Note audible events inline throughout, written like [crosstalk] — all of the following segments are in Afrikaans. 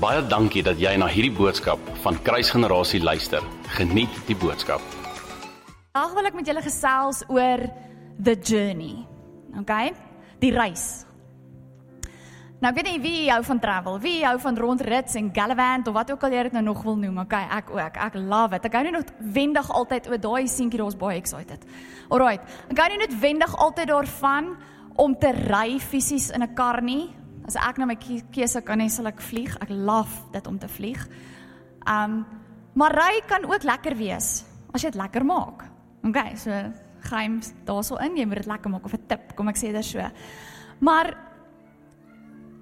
Baie dankie dat jy na hierdie boodskap van Kruisgenerasie luister. Geniet die boodskap. Vandag wil ek met julle gesels oor the journey. Okay? Die reis. Nou ek weet nie wie hou van travel, wie hou van rondrits en gallivant of wat ook al jy dit nou nog wil noem. Okay, ek ook. Ek love it. Ek hou nog wendig altyd oor daai seentjie daar's baie excited. Alraight. Ek hou net wendig altyd daarvan om te ry fisies in 'n kar nie. As ek nou my keuse kan hê, sal ek vlieg. Ek love dit om te vlieg. Um maar ry kan ook lekker wees as jy dit lekker maak. Okay, so geheim daarso in, jy moet dit lekker maak of 'n tip, kom ek sê dit so. Maar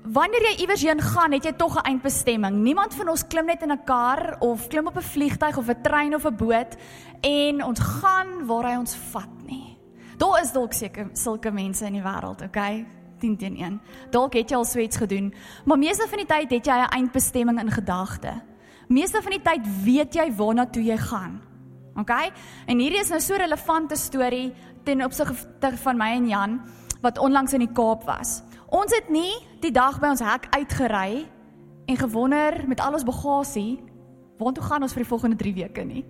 wanneer jy iewers heen gaan, het jy tog 'n eindbestemming. Niemand van ons klim net in 'n kar of klim op 'n vliegtyg of 'n trein of 'n boot en ons gaan waar hy ons vat nie. Daar is dalk seker sulke mense in die wêreld, okay? 10 teen 1. Dalk het jy al so iets gedoen, maar meeste van die tyd het jy 'n eindbestemming in gedagte. Meeste van die tyd weet jy waarna toe jy gaan. Okay? En hierdie is nou so 'n relevante storie ten opsigte van my en Jan wat onlangs in die Kaap was. Ons het nie die dag by ons hek uitgery en gewonder met al ons bagasie waartoe gaan ons vir die volgende 3 weke nie.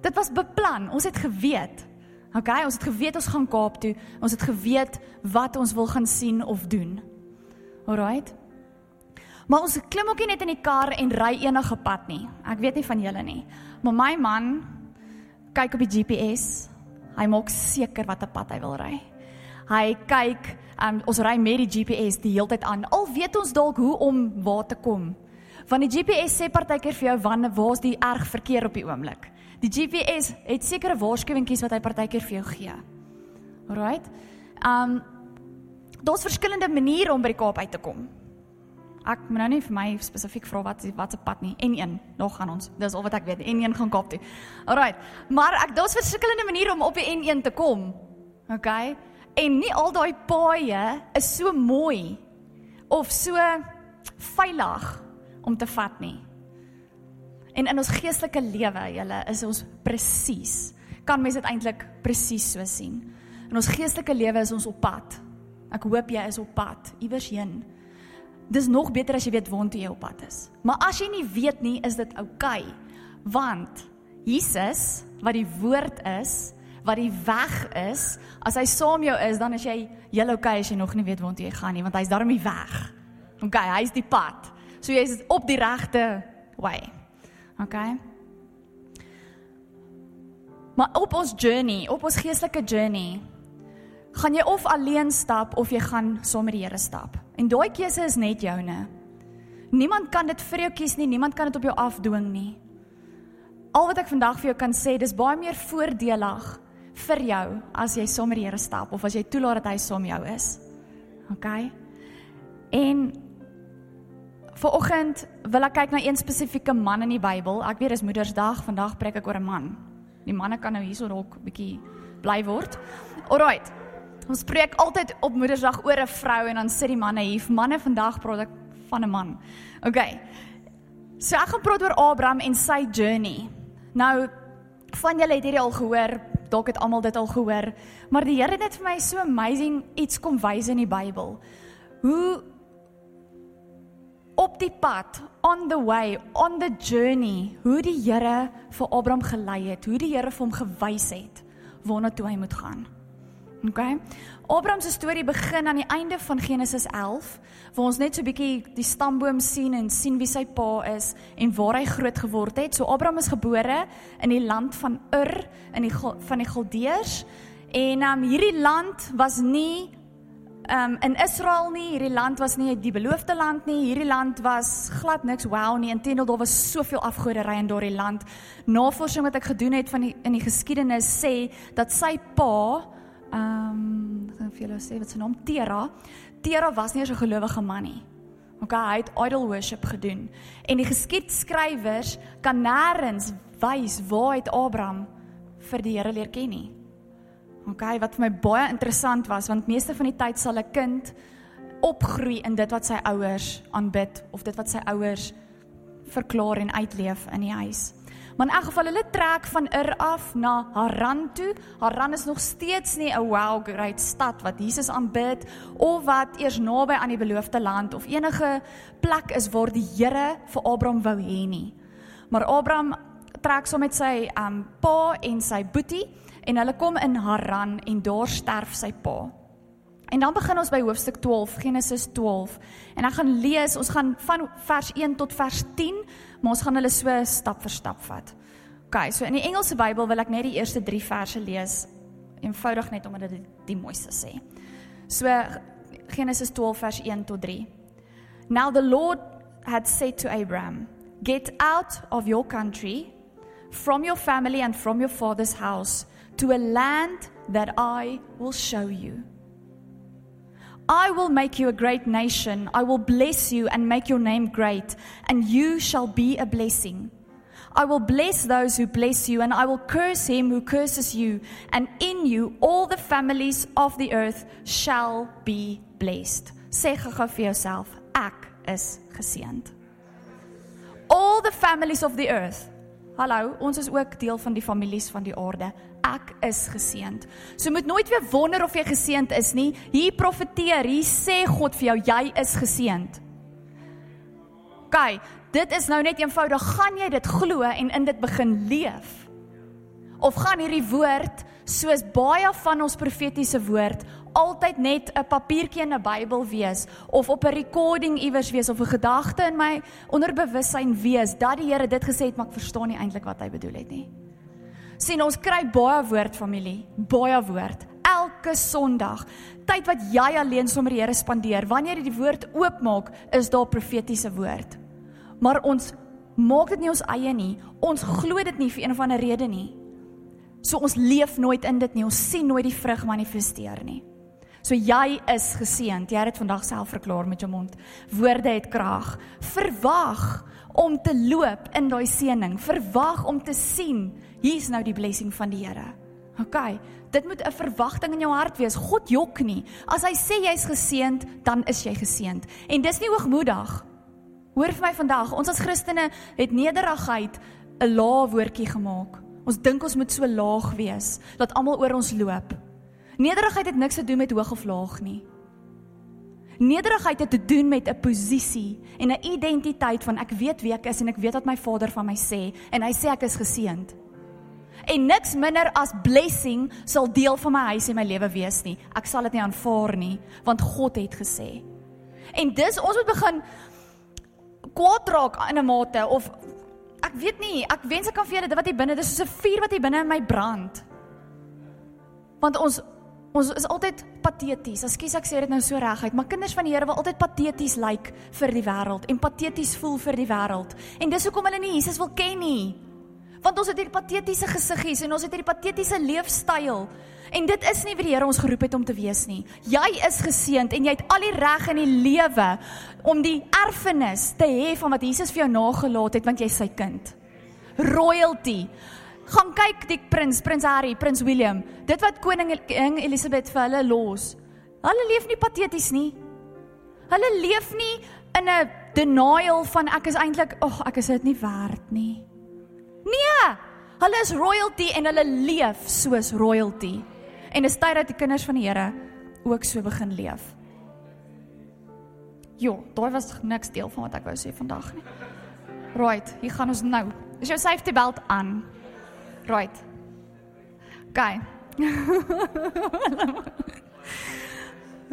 Dit was beplan. Ons het geweet. Okay, ons het geweet ons gaan Kaap toe. Ons het geweet wat ons wil gaan sien of doen. Alraight. Maar ons klim ook nie net in die kar en ry enige pad nie. Ek weet nie van julle nie. Maar my man kyk op die GPS. Hy maak seker watter pad hy wil ry. Hy kyk, um, ons ry met die GPS die hele tyd aan. Al weet ons dalk hoe om waar te kom. Want die GPS sê partykeer vir jou wanneer waar's die erg verkeer op die oomblik. Die GPS het sekere waarskuwingkies wat hy partykeer vir jou gee. Alraight. Um daar's verskillende maniere om by die Kaap uit te kom. Ek moet nou nie vir my spesifiek vra wat wat se pad nie. N1, nog gaan ons. Dis al wat ek weet. N1 gaan Kaap toe. Alraight. Maar ek daar's verskillende maniere om op die N1 te kom. OK? En nie al daai paaie is so mooi of so veilig om te vat nie. En in ons geestelike lewe, julle, is ons presies. Kan mens dit eintlik presies so sien? In ons geestelike lewe is ons op pad. Ek hoop jy is op pad iewers heen dis nog beter as jy weet waartoe jy op pad is. Maar as jy nie weet nie, is dit oukei. Okay, want Jesus, wat die woord is, wat die weg is, as hy saam jou is, dan is jy heel oukei okay as jy nog nie weet waartoe jy gaan nie, want hy's daarom die weg. Okay, hy's die pad. So jy's op die regte way. Okay? Maar op ons journey, op ons geestelike journey, gaan jy of alleen stap of jy gaan saam met die Here stap. En daai keuse is net joune. Niemand kan dit vir jou kies nie, niemand kan dit op jou afdwing nie. Al wat ek vandag vir jou kan sê, dis baie meer voordelig vir jou as jy saam met die Here stap of as jy toelaat dat hy saam jou is. OK? En vir oggend wil ek kyk na een spesifieke man in die Bybel. Ek weet dis Moedersdag, vandag preek ek oor 'n man. Die manne kan nou hierso dalk bietjie bly word. Alraight. Ons spreek altyd op Moedersdag oor 'n vrou en dan sê die manne hier, manne vandag praat ek van 'n man. OK. So ek gaan praat oor Abraham en sy journey. Nou van julle het hierdie al gehoor, dalk het almal dit al gehoor, maar die Here het net vir my so amazing iets kom wys in die Bybel. Hoe op die pad, on the way, on the journey, hoe die Here vir Abraham gelei het, hoe die Here vir hom gewys het waarna toe hy moet gaan. Okay. Abraham se storie begin aan die einde van Genesis 11, waar ons net so 'n bietjie die stamboom sien en sien wie sy pa is en waar hy groot geword het. So Abraham is gebore in die land van Ur in die van die Galdeërs en um, hierdie land was nie um, in Israel nie, hierdie land was nie die beloofde land nie. Hierdie land was glad niks wow nie. Inteendeel daar was soveel afgoderry in daardie land. Navorsing wat ek gedoen het van die in die geskiedenis sê dat sy pa ehm um, gaan vir julle sê wat sy naam Tera. Tera was nie 'n gelowige man nie. Okay, hy het idol worship gedoen. En die geskiedskrywers kan nêrens wys waar het Abraham vir die Here leer ken nie. Okay, wat vir my baie interessant was want meeste van die tyd sal 'n kind opgroei in dit wat sy ouers aanbid of dit wat sy ouers verklaar en uitleef in die huis. Maar in elk geval hulle trek van Ur af na Haran toe. Haran is nog steeds nie 'n wow great stad wat Jesus aanbid of wat eers naby aan die beloofde land of enige plek is waar die Here vir Abraham wou hê nie. Maar Abraham trek saam so met sy um pa en sy boetie en hulle kom in Haran en daar sterf sy pa. En dan begin ons by hoofstuk 12, Genesis 12. En ek gaan lees, ons gaan van vers 1 tot vers 10, maar ons gaan hulle so stap vir stap vat. OK, so in die Engelse Bybel wil ek net die eerste 3 verse lees, eenvoudig net omdat dit die, die mooiste sê. So Genesis 12 vers 1 tot 3. Now the Lord had said to Abraham, "Get out of your country, from your family and from your father's house to a land that I will show you." I will make you a great nation. I will bless you and make your name great, and you shall be a blessing. I will bless those who bless you, and I will curse him who curses you, and in you all the families of the earth shall be blessed. Sê gou vir jouself, ek is geseënd. All the families of the earth. Hallo, ons is ook deel van die families van die aarde ek is geseënd. So moet nooit weer wonder of jy geseënd is nie. Hier profeteer, hier sê God vir jou jy is geseënd. OK, dit is nou net eenvoudig, gaan jy dit glo en in dit begin leef? Of gaan hierdie woord soos baie van ons profetiese woord altyd net 'n papiertjie in 'n Bybel wees of op 'n recording iewers wees of 'n gedagte in my onderbewussyn wees dat die Here dit gesê het maar ek verstaan nie eintlik wat hy bedoel het nie sien ons kry baie woord familie, baie woord elke Sondag. Tyd wat jy alleen sommer die Here spandeer. Wanneer jy die woord oopmaak, is daar profetiese woord. Maar ons maak dit nie ons eie nie. Ons glo dit nie vir een of ander rede nie. So ons leef nooit in dit nie. Ons sien nooit die vrug manifesteer nie. So jy is geseënd. Jy het dit vandag self verklaar met jou mond. Woorde het krag. Verwag om te loop in daai seëning. Verwag om te sien hier's nou die blessing van die Here. OK, dit moet 'n verwagting in jou hart wees. God jok nie. As hy sê jy's geseënd, dan is jy geseënd. En dis nie hoogmoedig. Hoor vir my vandag, ons as Christene het nederigheid 'n lae woordjie gemaak. Ons dink ons moet so laag wees dat almal oor ons loop. Nederigheid het niks te doen met hoog of laag nie. Nederigheid het te doen met 'n posisie en 'n identiteit van ek weet wie ek is en ek weet wat my Vader van my sê en hy sê ek is geseënd en niks minder as blessing sal deel van my huis en my lewe wees nie. Ek sal dit nie aanvaar nie, want God het gesê. En dis ons moet begin kwaad raak in 'n mate of ek weet nie, ek wens ek kan vir julle dit wat hier binne, dis soos 'n vuur wat hier binne in my brand. Want ons ons is altyd pateties. Ekskuus ek sê dit nou so reguit, maar kinders van die Here wil altyd pateties lyk like vir die wêreld en pateties voel vir die wêreld. En dis hoekom hulle nie Jesus wil ken nie want ons het hierdie patetiese gesiggies en ons het hierdie patetiese leefstyl. En dit is nie wie die Here ons geroep het om te wees nie. Jy is geseënd en jy het al die reg in die lewe om die erfenis te hê van wat Jesus vir jou nagelaat het want jy's sy kind. Royalty. Gaan kyk die prins, prins Harry, prins William. Dit wat koning Elizabeth vir hulle los. Hulle leef nie pateties nie. Hulle leef nie in 'n denial van ek is eintlik, ag, oh, ek is dit nie werd nie. Nee, hulle is royalty en hulle leef soos royalty. En dit is tyd dat die kinders van die Here ook so begin leef. Jo, daai was niks deel van wat ek wou sê vandag nie. Right, hier gaan ons nou. Is jou safety belt aan? Right. Gaan.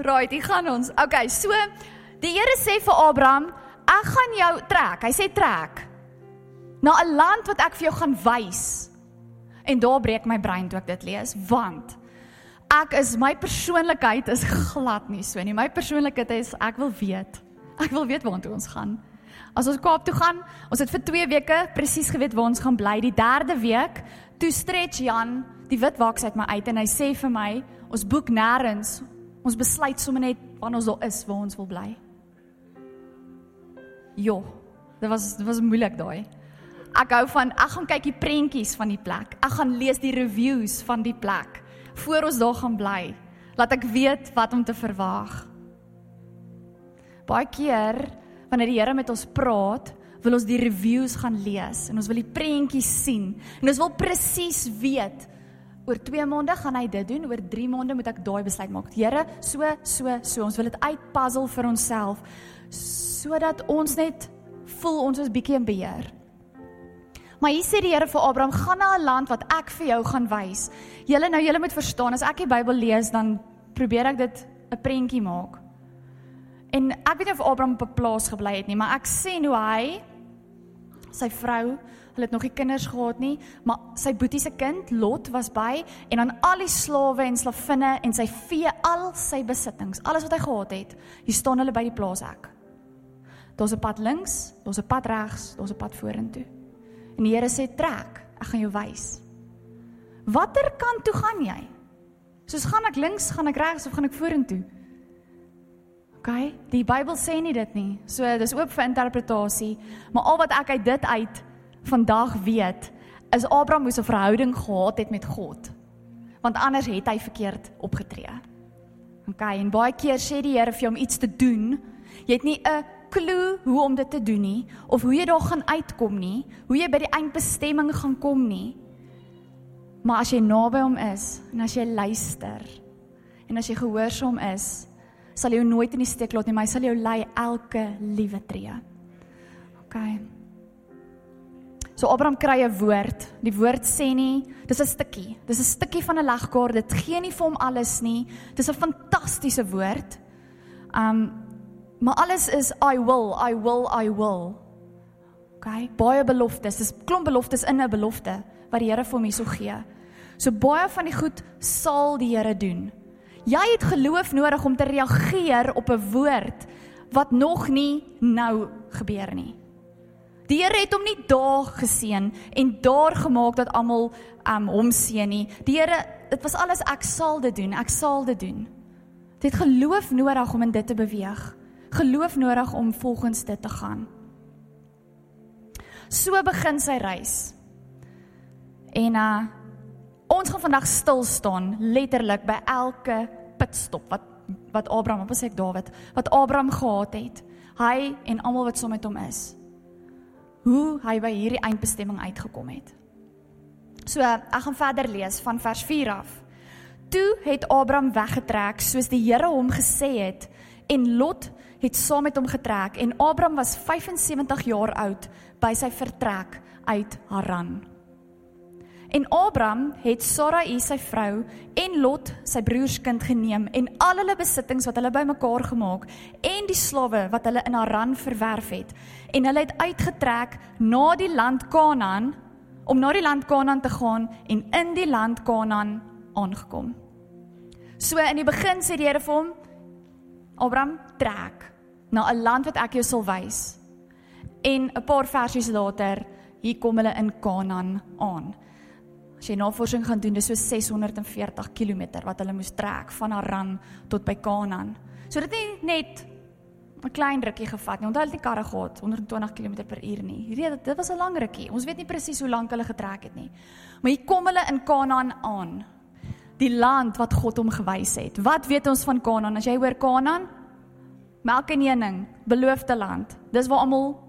right, hier gaan ons. Okay, so die Here sê vir Abraham, ek gaan jou trek. Hy sê trek na 'n land wat ek vir jou gaan wys. En daar breek my brein toe ek dit lees, want ek is my persoonlikheid is glad nie so nie. My persoonlikheid is ek wil weet. Ek wil weet waartoe ons gaan. As ons Kaap toe gaan, ons het vir 2 weke presies geweet waar ons gaan bly. Die 3de week, toe stretch Jan die wit waks uit my uit en hy sê vir my, ons boek nêrens. Ons besluit sommer net wanneer ons daar is waar ons wil bly. Jo, dit was dit was moeilik daai. Ek hou van ek gaan kyk die prentjies van die plek. Ek gaan lees die reviews van die plek voor ons daar gaan bly. Laat ek weet wat om te verwag. Baie keer wanneer die Here met ons praat, wil ons die reviews gaan lees en ons wil die prentjies sien en ons wil presies weet oor 2 maande gaan hy dit doen, oor 3 maande moet ek daai besluit maak. Here, so so so, ons wil dit uitpuzzle vir onsself sodat ons net voel ons is bietjie in beheer. Maar hier sê die Here vir Abraham, gaan na 'n land wat ek vir jou gaan wys. Julle nou julle moet verstaan, as ek die Bybel lees, dan probeer ek dit 'n prentjie maak. En ek weet nie of Abraham op 'n plaas gebly het nie, maar ek sien hoe hy sy vrou, hulle het nog nie kinders gehad nie, maar sy boetie se kind Lot was by en dan al die slawe en slavinne en sy vee, al sy besittings, alles wat hy gehad het, hier staan hulle by die plaas ek. Daar's 'n pad links, daar's 'n pad regs, daar's 'n pad vorentoe. En die Here sê trek, ek gaan jou wys. Watter kant toe gaan jy? Soos gaan ek links, gaan ek regs of gaan ek vorentoe? OK, die Bybel sê nie dit nie. So dis oop vir interpretasie, maar al wat ek uit dit uit vandag weet, is Abraham moes 'n verhouding gehad het met God. Want anders het hy verkeerd opgetree. OK, en baie keer sê die Here vir jou om iets te doen, jy het nie 'n klou hoe om dit te doen nie of hoe jy daar gaan uitkom nie, hoe jy by die eindbestemming gaan kom nie. Maar as jy naby hom is en as jy luister en as jy gehoorsaam is, sal jou nooit in die steek laat nie, maar hy sal jou lei elke liewe tree. OK. So Abraham kry 'n woord. Die woord sê nie, dis 'n stukkie. Dis 'n stukkie van 'n legkaart. Dit gee nie vir hom alles nie. Dis 'n fantastiese woord. Um maar alles is I will, I will, I will. OK, baie beloftes. Dis klomp beloftes in 'n belofte wat die Here vir hom hierso gee. So baie van die goed sal die Here doen. Jy het geloof nodig om te reageer op 'n woord wat nog nie nou gebeur nie. Die Here het hom nie daar geseën en daar gemaak dat almal um hom seën nie. Die Here, dit was alles ek sal dit doen, ek sal dit doen. Dit het geloof nodig om in dit te beweeg. Geloof nodig om volgens dit te gaan. So begin sy reis. En uh Ons gaan vandag stil staan letterlik by elke pitstop wat wat Abraham, wat sê ek Dawid, wat Abraham gehad het. Hy en almal wat saam met hom is. Hoe hy by hierdie eindbestemming uitgekom het. So, ek gaan verder lees van vers 4 af. Toe het Abraham weggetrek soos die Here hom gesê het en Lot het saam met hom getrek en Abraham was 75 jaar oud by sy vertrek uit Haran. En Abraham het Sarai sy vrou en Lot sy broerskind geneem en al hulle besittings wat hulle bymekaar gemaak en die slawe wat hulle in Haran verwerf het en hulle het uitgetrek na die land Kanaan om na die land Kanaan te gaan en in die land Kanaan aangekom. So in die begin sê die Here vir hom Abraham trek na 'n land wat ek jou sal wys. En 'n paar versies later hier kom hulle in Kanaan aan. As jy navorsing gaan doen, dis so 640 km wat hulle moes trek van Haran tot by Kanaan. So dit het net 'n klein rukkie gevat nie. Onthou hulle het nie karre gehad 120 km/h nie. Hierdie dit was 'n lang rukkie. Ons weet nie presies hoe lank hulle getrek het nie. Maar hier kom hulle in Kanaan aan. Die land wat God hom gewys het. Wat weet ons van Kanaan? As jy hoor Kanaan, melk en honing, beloofde land. Dis waar almal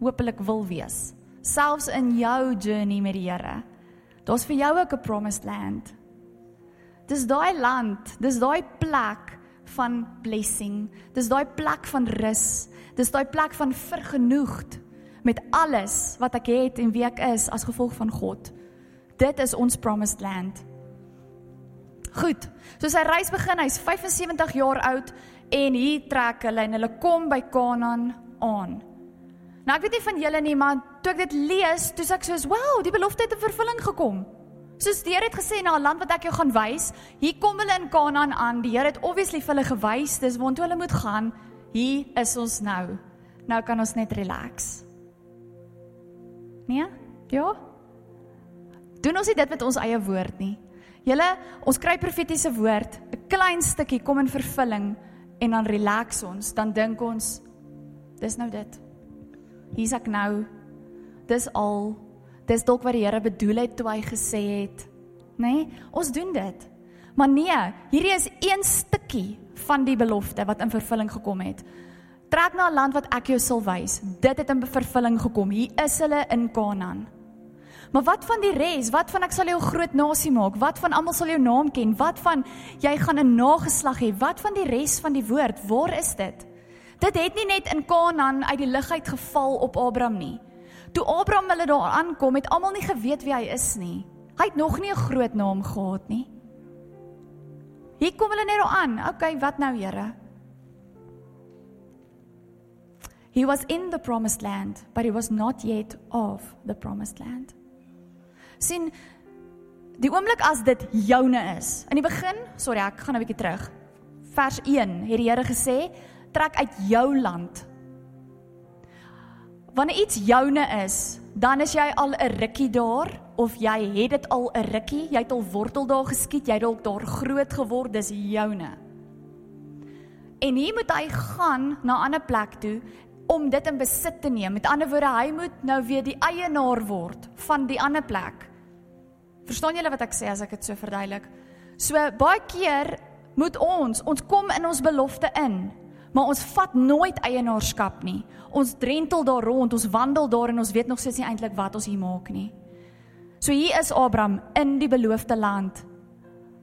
hopelik wil wees. Selfs in jou journey met die Here. Daar's vir jou ook 'n promised land. Dis daai land, dis daai plek van blessing. Dis daai plek van rus. Dis daai plek van vergenoegd met alles wat ek het en wie ek is as gevolg van God. Dit is ons promised land. Goed. So sy reis begin, hy's 75 jaar oud en hier trek hulle en hulle kom by Kanaan aan. Nou ek weet nie van julle nie, maar toe ek dit lees, toe sê ek soos, "Wow, die belofte het in vervulling gekom." Soos die Here het gesê na 'n land wat ek jou gaan wys, hier kom hulle in Kanaan aan. Die Here het obviously vir hulle gewys, dis waartoe hulle moet gaan. Hier is ons nou. Nou kan ons net relax. Nee? Ja. Doen ons dit met ons eie woord nie. Julle, ons kry profetiese woord, 'n klein stukkie kom in vervulling en dan relax ons, dan dink ons dis nou dit hier's ek nou. Dis al. Dis dalk wat die Here bedoel het toe hy gesê het, nê? Nee, ons doen dit. Maar nee, hierdie is een stukkie van die belofte wat in vervulling gekom het. Trek na 'n land wat ek jou sal wys. Dit het in vervulling gekom. Hier is hulle in Kanaan. Maar wat van die res? Wat van ek sal jou groot nasie maak? Wat van almal sal jou naam ken? Wat van jy gaan 'n nageslag hê? Wat van die res van die woord? Waar is dit? Dit het nie net in Kanaan uit die lug uit geval op Abraham nie. Toe Abraham hulle daar aankom, het almal nie geweet wie hy is nie. Hy het nog nie 'n groot naam gehad nie. Hier kom hulle net daar aan. Okay, wat nou, Here? He was in the promised land, but he was not yet of the promised land. sien die oomblik as dit joune is. In die begin, sorry, ek gaan 'n bietjie terug. Vers 1 het die Here gesê, trek uit jou land. Wanneer iets joune is, dan is jy al 'n rukkie daar of jy het dit al 'n rukkie, jy het al wortel daar geskiet, jy het dalk daar groot geword, dis joune. En hier moet hy gaan na 'n ander plek toe om dit in besit te neem. Met ander woorde, hy moet nou weer die eienaar word van die ander plek. Verstaan julle wat ek sê as ek dit so verduidelik? So baie keer moet ons, ons kom in ons belofte in, maar ons vat nooit eienaarskap nie. Ons drentel daar rond, ons wandel daar en ons weet nog steeds nie eintlik wat ons hier maak nie. So hier is Abraham in die beloofde land,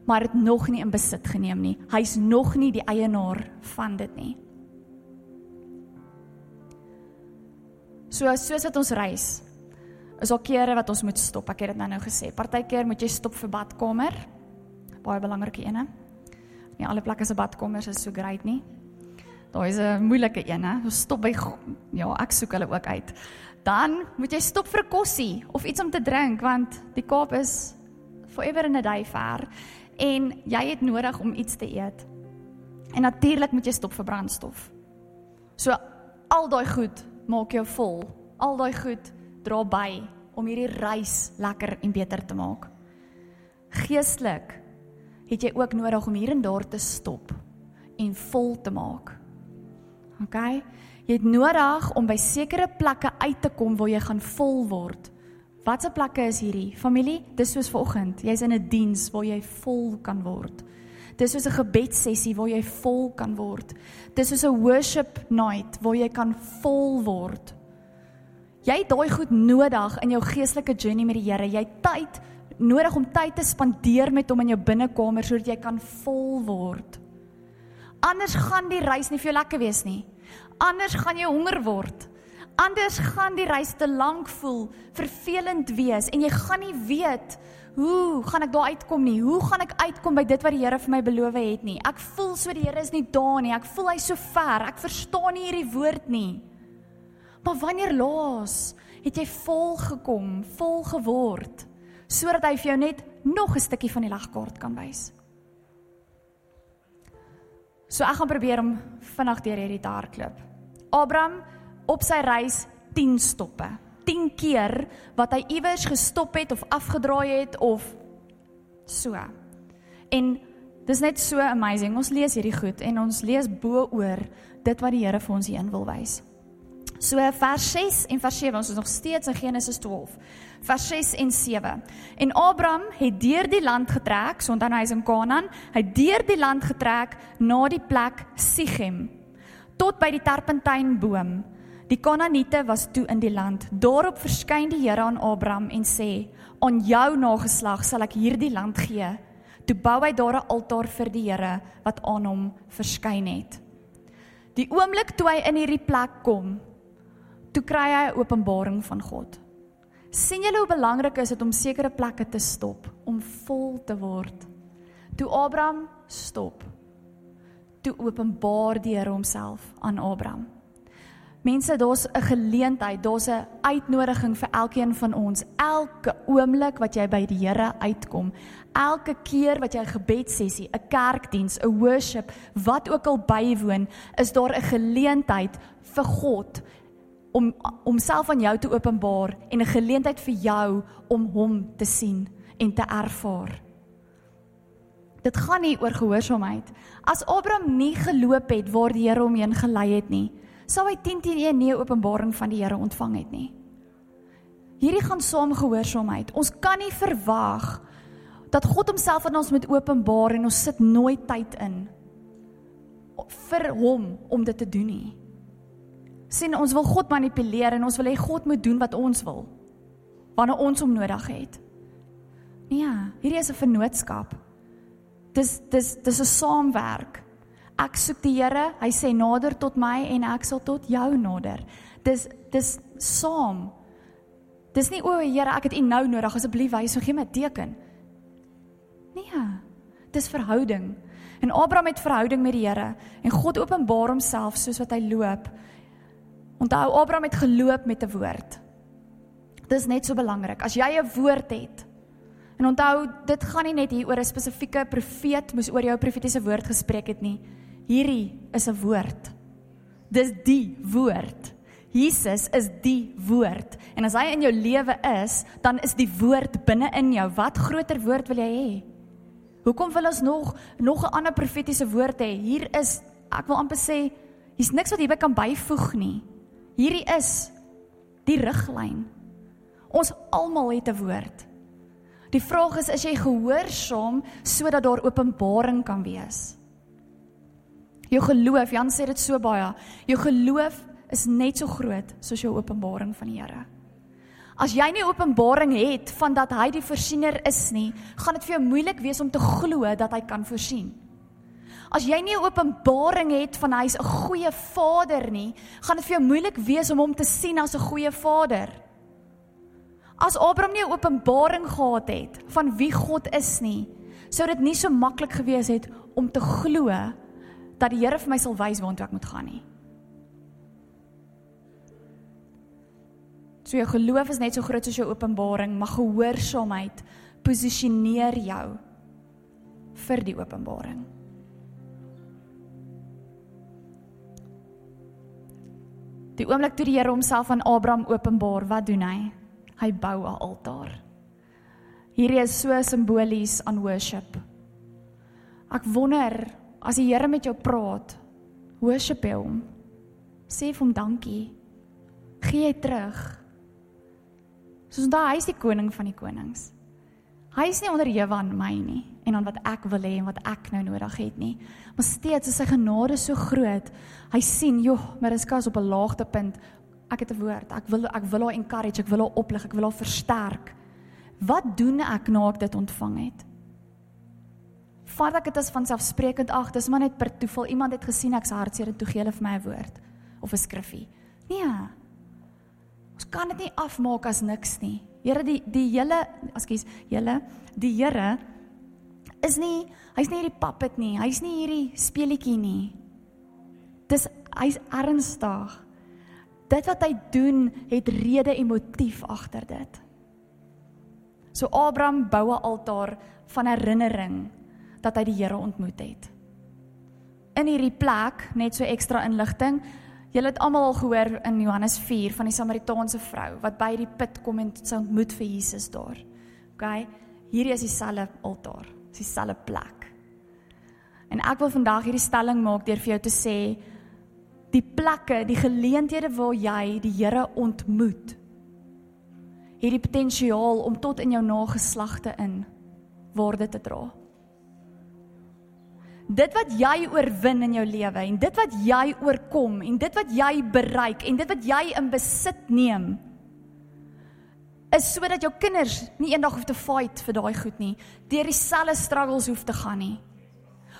maar het nog nie in besit geneem nie. Hy's nog nie die eienaar van dit nie. So soos wat ons reis, is daar kere wat ons moet stop. Ek het dit nou nou gesê. Partykeer moet jy stop vir badkamer. Baie belangrike ene. Nie alle plekke se badkamers is so great nie. Daar is 'n moeilike ene. Ons stop by ja, ek soek hulle ook uit. Dan moet jy stop vir 'n kossie of iets om te drink want die Kaap is forever in a day ver en jy het nodig om iets te eet. En natuurlik moet jy stop vir brandstof. So al daai goed maak jou vol. Al daai goed dra by om hierdie reis lekker en beter te maak. Geestelik het jy ook nodig om hier en daar te stop en vol te maak. OK? Jy het nodig om by sekere plekke uit te kom waar jy gaan vol word. Watse plekke is hierdie? Familie, dis soos vanoggend. Jy's in 'n diens waar jy vol kan word. Dis soos 'n gebedssessie waar jy vol kan word. Dis soos 'n worship night waar jy kan vol word. Jy het daai goed nodig in jou geestelike journey met die Here. Jy het tyd nodig om tyd te spandeer met hom in jou binnekamer sodat jy kan vol word. Anders gaan die reis nie vir jou lekker wees nie. Anders gaan jy honger word. Anders gaan die reis te lank voel, vervelend wees en jy gaan nie weet hoe gaan ek daar uitkom nie? Hoe gaan ek uitkom by dit wat die Here vir my beloof het nie? Ek voel so die Here is nie daar nie. Ek voel hy so ver. Ek verstaan nie hierdie woord nie. Maar wanneer laas het jy vol gekom, vol geword sodat hy vir jou net nog 'n stukkie van die legkaart kan wys? So ek gaan probeer om vinnig deur hierdie te hardloop. Abraham op sy reis 10 stoppe. 10 keer wat hy iewers gestop het of afgedraai het of so. En dis net so amazing. Ons lees hierdie goed en ons lees bo oor dit wat die Here vir ons hierin wil wys. So vers 6 en vers 7, ons is nog steeds in Genesis 12. Vers 6 en 7. En Abraham het deur die land getrek, so onthou hy is in Kanaan, hy het deur die land getrek na die plek Sichem tot by die terpentynboom. Die Kanaaniete was toe in die land. Daarop verskyn die Here aan Abraham en sê: "Aan jou nageslag sal ek hierdie land gee." Toe bou hy daar 'n altaar vir die Here wat aan hom verskyn het. Die oomblik toe hy in hierdie plek kom, toe kry hy 'n openbaring van God. Sien julle hoe belangrik is dit om sekere plekke te stop om vol te word? Toe Abraham stop, toe openbaar die Here homself aan Abraham. Mense, daar's 'n geleentheid, daar's 'n uitnodiging vir elkeen van ons. Elke oomblik wat jy by die Here uitkom, elke keer wat jy 'n gebedssessie, 'n kerkdiens, 'n worship, wat ook al bywoon, is daar 'n geleentheid vir God om homself aan jou te openbaar en 'n geleentheid vir jou om hom te sien en te ervaar. Dit gaan nie oor gehoorsaamheid. As Abraham nie geloop het waar die Here hom heen gelei het nie, sou hy 10 teen 1 nie openbaring van die Here ontvang het nie. Hierdie gaan saam gehoorsaamheid. Ons kan nie verwag dat God homself aan ons moet openbaar en ons sit nooit tyd in vir hom om dit te doen nie. Sien ons wil God manipuleer en ons wil hê God moet doen wat ons wil wanneer ons hom nodig het. Nee, hierdie is 'n vennootskap. Dis dis dis 'n saamwerk. Ek soek die Here, hy sê nader tot my en ek sal tot jou nader. Dis dis saam. Dis nie o, Here, ek het U nou nodig, asseblief wys, gee my 'n teken. Nee. Dis verhouding. En Abraham het verhouding met die Here en God openbaar homself soos wat hy loop. Onthou Abraham het geloop met 'n woord. Dis net so belangrik. As jy 'n woord het. En onthou, dit gaan nie net hier oor 'n spesifieke profeet moes oor jou profetiese woord gespreek het nie. Hierdie is 'n woord. Dis die woord. Jesus is die woord. En as hy in jou lewe is, dan is die woord binne in jou. Wat groter woord wil jy hê? Hoekom wil ons nog nog 'n ander profetiese woord hê? Hier is ek wil amper sê hier's niks wat hierby kan byvoeg nie. Hierdie is die riglyn. Ons almal het 'n woord. Die vraag is is jy gehoorsaam sodat daar openbaring kan wees? Jou geloof, Jan sê dit so baie. Jou geloof is net so groot soos jou openbaring van die Here. As jy nie openbaring het van dat hy die voorsiener is nie, gaan dit vir jou moeilik wees om te glo dat hy kan voorsien. As jy nie 'n openbaring het van hy's 'n goeie vader nie, gaan dit vir jou moeilik wees om hom te sien as 'n goeie vader. As Abraham nie 'n openbaring gehad het van wie God is nie, sou dit nie so maklik gewees het om te glo dat die Here vir my sal wys waartoe ek moet gaan nie. So jou geloof is net so groot soos jou openbaring, maar gehoorsaamheid posisioneer jou vir die openbaring. Die oomblik toe die Here homself aan Abraham openbaar, wat doen hy? Hy bou 'n altaar. Hierdie is so simbolies aan worship. Ek wonder as die Here met jou praat, worship hom. Sê vir hom dankie. Gee hy terug. Soos daai hy is die koning van die konings. Hy is nie onderhewe aan my nie en aan wat ek wil hê en wat ek nou nodig het nie. Maar steeds is sy genade so groot. Hy sien, joh, Mariska is op 'n laagtepunt. Ek het 'n woord. Ek wil ek wil haar encourage, ek wil haar oplig, ek wil haar versterk. Wat doen ek nou ek dit ontvang het? Vat ek dit as vanselfsprekend ag, dis maar net per toeval iemand het gesien ek's hartseer en toe gee hulle vir my 'n woord of 'n skriffie. Nee. Ons kan dit nie afmaak as niks nie. Here die die hele, ekskuus, julle, die Here is nie hy's nie hierdie puppet nie. Hy's nie hierdie speelietjie nie. Dis hy's ernstig. Dit wat hy doen het rede en motief agter dit. So Abraham bou 'n altaar van herinnering dat hy die Here ontmoet het. In hierdie plek, net so ekstra inligting, Julle het almal al gehoor in Johannes 4 van die Samaritaanse vrou wat by die put kom en sy ontmoet vir Jesus daar. OK. Hierdie is dieselfde altaar, dis dieselfde plek. En ek wil vandag hierdie stelling maak deur vir jou te sê die plekke, die geleenthede waar jy die Here ontmoet, het die potensiaal om tot in jou nageslagte in waarde te dra dit wat jy oorwin in jou lewe en dit wat jy oorkom en dit wat jy bereik en dit wat jy in besit neem is sodat jou kinders nie eendag hoef te fight vir daai goed nie, deur dieselfde struggles hoef te gaan nie.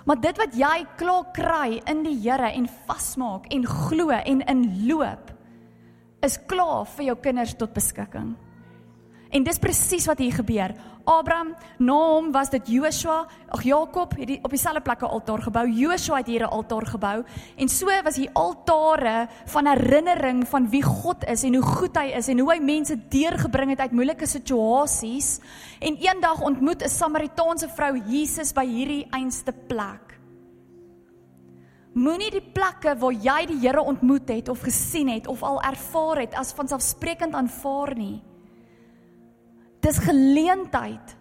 Maar dit wat jy klaar kry in die Here en vasmaak en glo en inloop is klaar vir jou kinders tot beskikking. En dis presies wat hier gebeur. Abraham, na hom was dit Joshua, ag Jakob het die, op dieselfde plek 'n altaar gebou. Joshua het hier 'n altaar gebou en so was hier altare van herinnering van wie God is en hoe goed hy is en hoe hy mense deurgebring het uit moeilike situasies. En eendag ontmoet 'n Samaritaanse vrou Jesus by hierdie einste plek. Moenie die plekke waar jy die Here ontmoet het of gesien het of al ervaar het as vanselfsprekend aanvaar nie. Dis geleentheid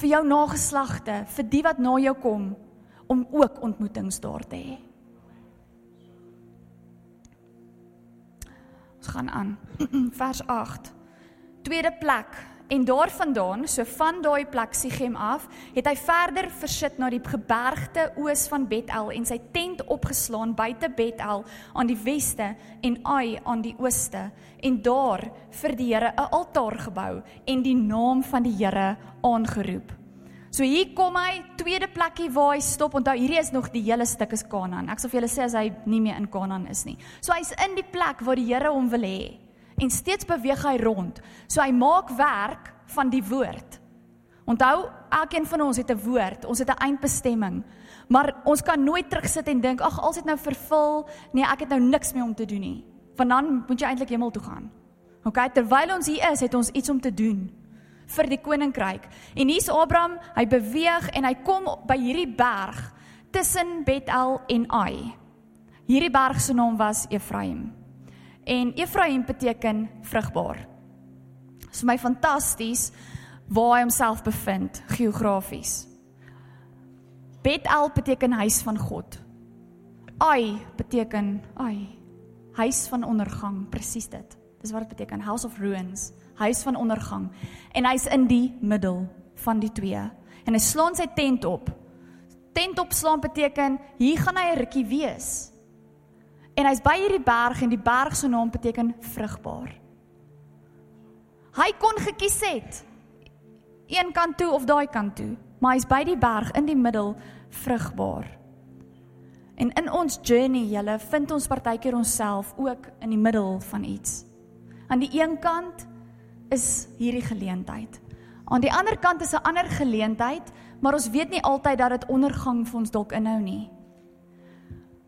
vir jou nageslagte, vir die wat na jou kom om ook ontmoetings daar te hê. Ons gaan aan. [clears throat] Vers 8. Tweede plek En daarvandaan, so van daai plek Sichem af, het hy verder versit na die gebergte oos van Bethel en sy tent opgeslaan buite Bethel aan die weste en Ai aan die ooste en daar vir die Here 'n altaar gebou en die naam van die Here aangeroep. So hier kom hy, tweede plekkie waar hy stop. Onthou, hierdie is nog die hele stuk is Kanaan. Ek sal vir julle sê as hy nie meer in Kanaan is nie. So hy's in die plek waar die Here hom wil hê en steeds beweeg hy rond. So hy maak werk van die woord. Onthou, elkeen van ons het 'n woord, ons het 'n eindbestemming. Maar ons kan nooit terugsit en dink, ag, alsit nou vervul. Nee, ek het nou niks meer om te doen nie. Want dan moet jy eintlik hemel toe gaan. OK, terwyl ons hier is, het ons iets om te doen vir die koninkryk. En hier's Abraham, hy beweeg en hy kom by hierdie berg tussen Bethel en Ai. Hierdie berg se naam was Efraim en Efraim beteken vrugbaar. Dit is vir my fantasties waar hy homself bevind geografies. Bethel beteken huis van God. Ai beteken ai huis van ondergang, presies dit. Dis wat dit beteken, house of ruins, huis van ondergang. En hy's in die middel van die twee. En hy slaan sy tent op. Tent opslaan beteken hier gaan hy 'n rukkie wees. En hy's by hierdie berg en die berg se naam beteken vrugbaar. Hy kon gekies het een kant toe of daai kant toe, maar hy's by die berg in die middel vrugbaar. En in ons journey, julle, vind ons partykeer onsself ook in die middel van iets. Aan die een kant is hierdie geleentheid. Aan die ander kant is 'n ander geleentheid, maar ons weet nie altyd dat dit ondergang vir ons dalk inhou nie.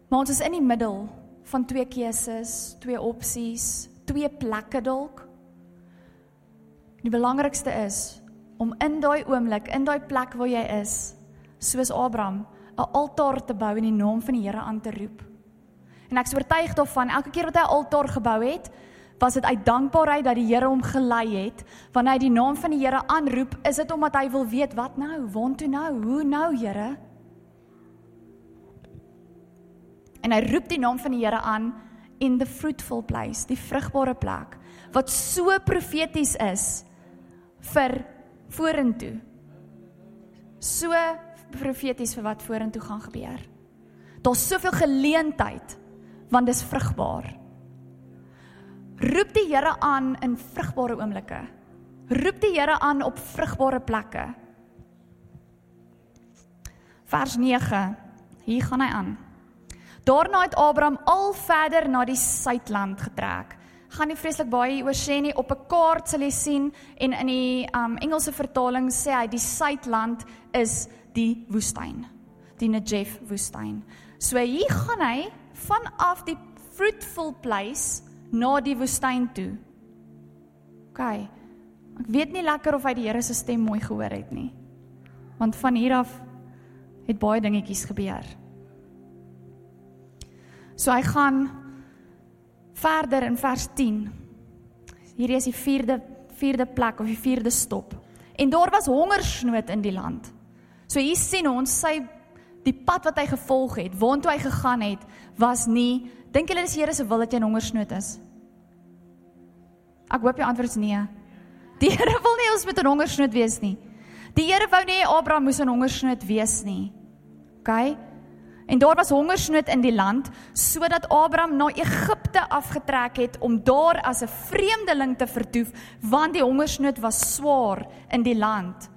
Maar ons is in die middel van twee keuses, twee opsies, twee plekke dalk. Die belangrikste is om in daai oomblik, in daai plek waar jy is, soos Abraham, 'n altaar te bou en die naam van die Here aan te roep. En ek is oortuig daarvan elke keer wat hy 'n altaar gebou het, was dit uit dankbaarheid dat die Here hom gelei het. Wanneer hy die naam van die Here aanroep, is dit omdat hy wil weet wat nou, waartoe nou, hoe nou, Here? En hy roep die naam van die Here aan in the fruitful place, die vrugbare plek wat so profeties is vir vorentoe. So profeties vir wat vorentoe gaan gebeur. Daar's soveel geleentheid want dis vrugbaar. Roep die Here aan in vrugbare oomblikke. Roep die Here aan op vrugbare plekke. Vers 9. Hier gaan hy aan. Daarna het Abraham al verder na die suidland getrek. Gaan nie vreeslik baie oor sê nie op 'n kaart sal jy sien en in die um Engelse vertaling sê hy die suidland is die woestyn. Die Negev woestyn. So hier gaan hy vanaf die fruitful place na die woestyn toe. OK. Ek weet nie lekker of hy die Here se stem mooi gehoor het nie. Want van hier af het baie dingetjies gebeur. So hy gaan verder in vers 10. Hierdie is die vierde vierde plek of die vierde stop. En daar was hongersnood in die land. So hier sien ons sy die pad wat hy gevolg het, waartoe hy gegaan het, was nie dink julle dis Here se wil dat jy in hongersnood is? Ek hoop jy antwoord is nee. Die Here wil nie ons met 'n hongersnood wees nie. Die Here wou nie Abraham moes in hongersnood wees nie. OK? En daar was hongersnood in die land sodat Abraham na Egipte afgetrek het om daar as 'n vreemdeling te vertoef want die hongersnood was swaar in die land.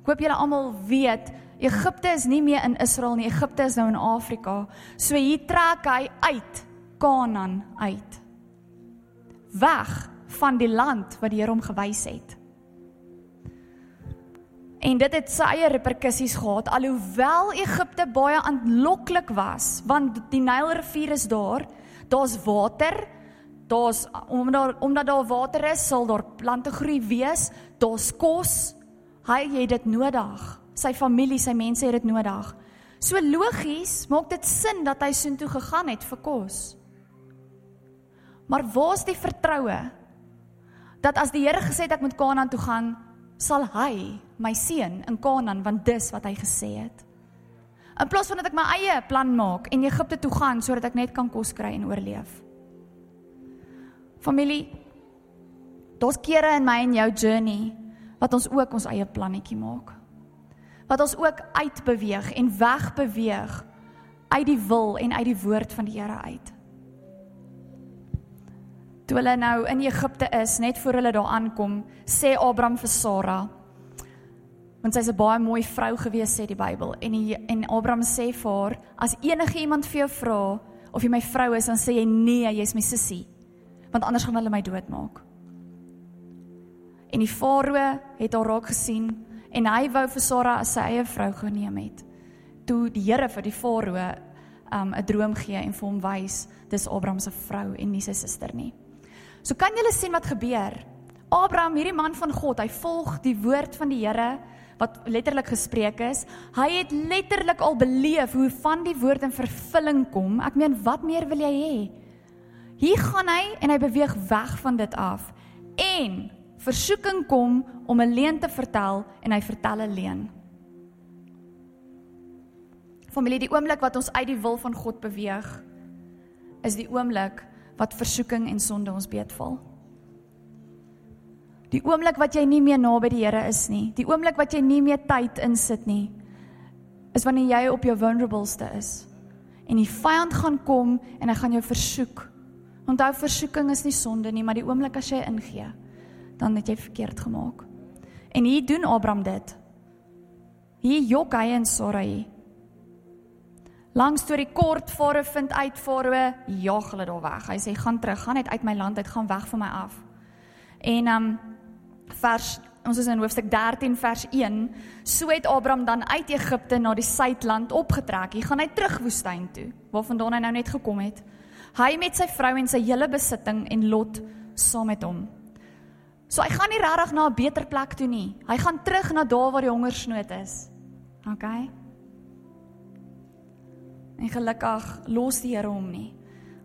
Ek hoop julle almal weet Egipte is nie meer in Israel nie. Egipte is nou in Afrika. So hier trek hy uit Kanaan uit. Weg van die land wat die Here hom gewys het. En dit het sy eie reperkusies gehad alhoewel Egipte baie aanloklik was want die Nylrivier is daar daar's water daar's omdat omdat daar water is sal daar plante groei wees daar's kos. Hy het dit nodig. Sy familie sy mense het dit nodig. So logies maak dit sin dat hy soontoe gegaan het vir kos. Maar waar's die vertroue? Dat as die Here gesê het ek moet Kanaan toe gaan sal hy my seun in Kanaan want dis wat hy gesê het. In plaas van dat ek my eie plan maak en Egipte toe gaan sodat ek net kan kos kry en oorleef. Familie, daar's kere in my en jou journey wat ons ook ons eie plannetjie maak. Wat ons ook uitbeweeg en wegbeweeg uit die wil en uit die woord van die Here uit. Toe hulle nou in Egipte is, net voor hulle daar aankom, sê Abraham vir Sara want sy's 'n baie mooi vrou gewees sê die Bybel en die, en Abraham sê vir haar as enige iemand vir jou vra of jy my vrou is dan sê jy nee jy's my sussie want anders gaan hulle my doodmaak en die farao het haar raak gesien en hy wou vir Sara as sy eie vrou geneem het toe die Here vir die farao um 'n droom gee en vir hom wys dis Abraham se vrou en nie sy suster nie. So kan julle sien wat gebeur. Abraham, hierdie man van God, hy volg die woord van die Here wat letterlik gespreek is. Hy het letterlik al beleef hoe van die woord in vervulling kom. Ek meen, wat meer wil jy hê? Hier gaan hy en hy beweeg weg van dit af. En versoeking kom om 'n leuen te vertel en hy vertel 'n leuen. Familie, die oomblik wat ons uit die wil van God beweeg, is die oomblik wat versoeking en sonde ons beetval. Die oomblik wat jy nie meer naby die Here is nie, die oomblik wat jy nie meer tyd insit nie, is wanneer jy op jou vulnerableste is. En die vyand gaan kom en hy gaan jou versoek. Onthou versoeking is nie sonde nie, maar die oomblik as jy ingee, dan het jy verkeerd gemaak. En hier doen Abraham dit. Hier jok hy en Sarai Langs storie kort Farao vind uit Farao jag hulle daar weg. Hy sê gaan terug, gaan net uit my land uit, gaan weg van my af. En um vers ons is in hoofstuk 13 vers 1. So het Abraham dan uit Egipte na die suidland opgetrek. Hy gaan hy terug woestyn toe, waarvandaan hy nou net gekom het. Hy met sy vrou en sy hele besitting en Lot saam met hom. So hy gaan nie regtig na 'n beter plek toe nie. Hy gaan terug na daar waar die hongersnood is. OK. En gelukkig los die Here hom nie.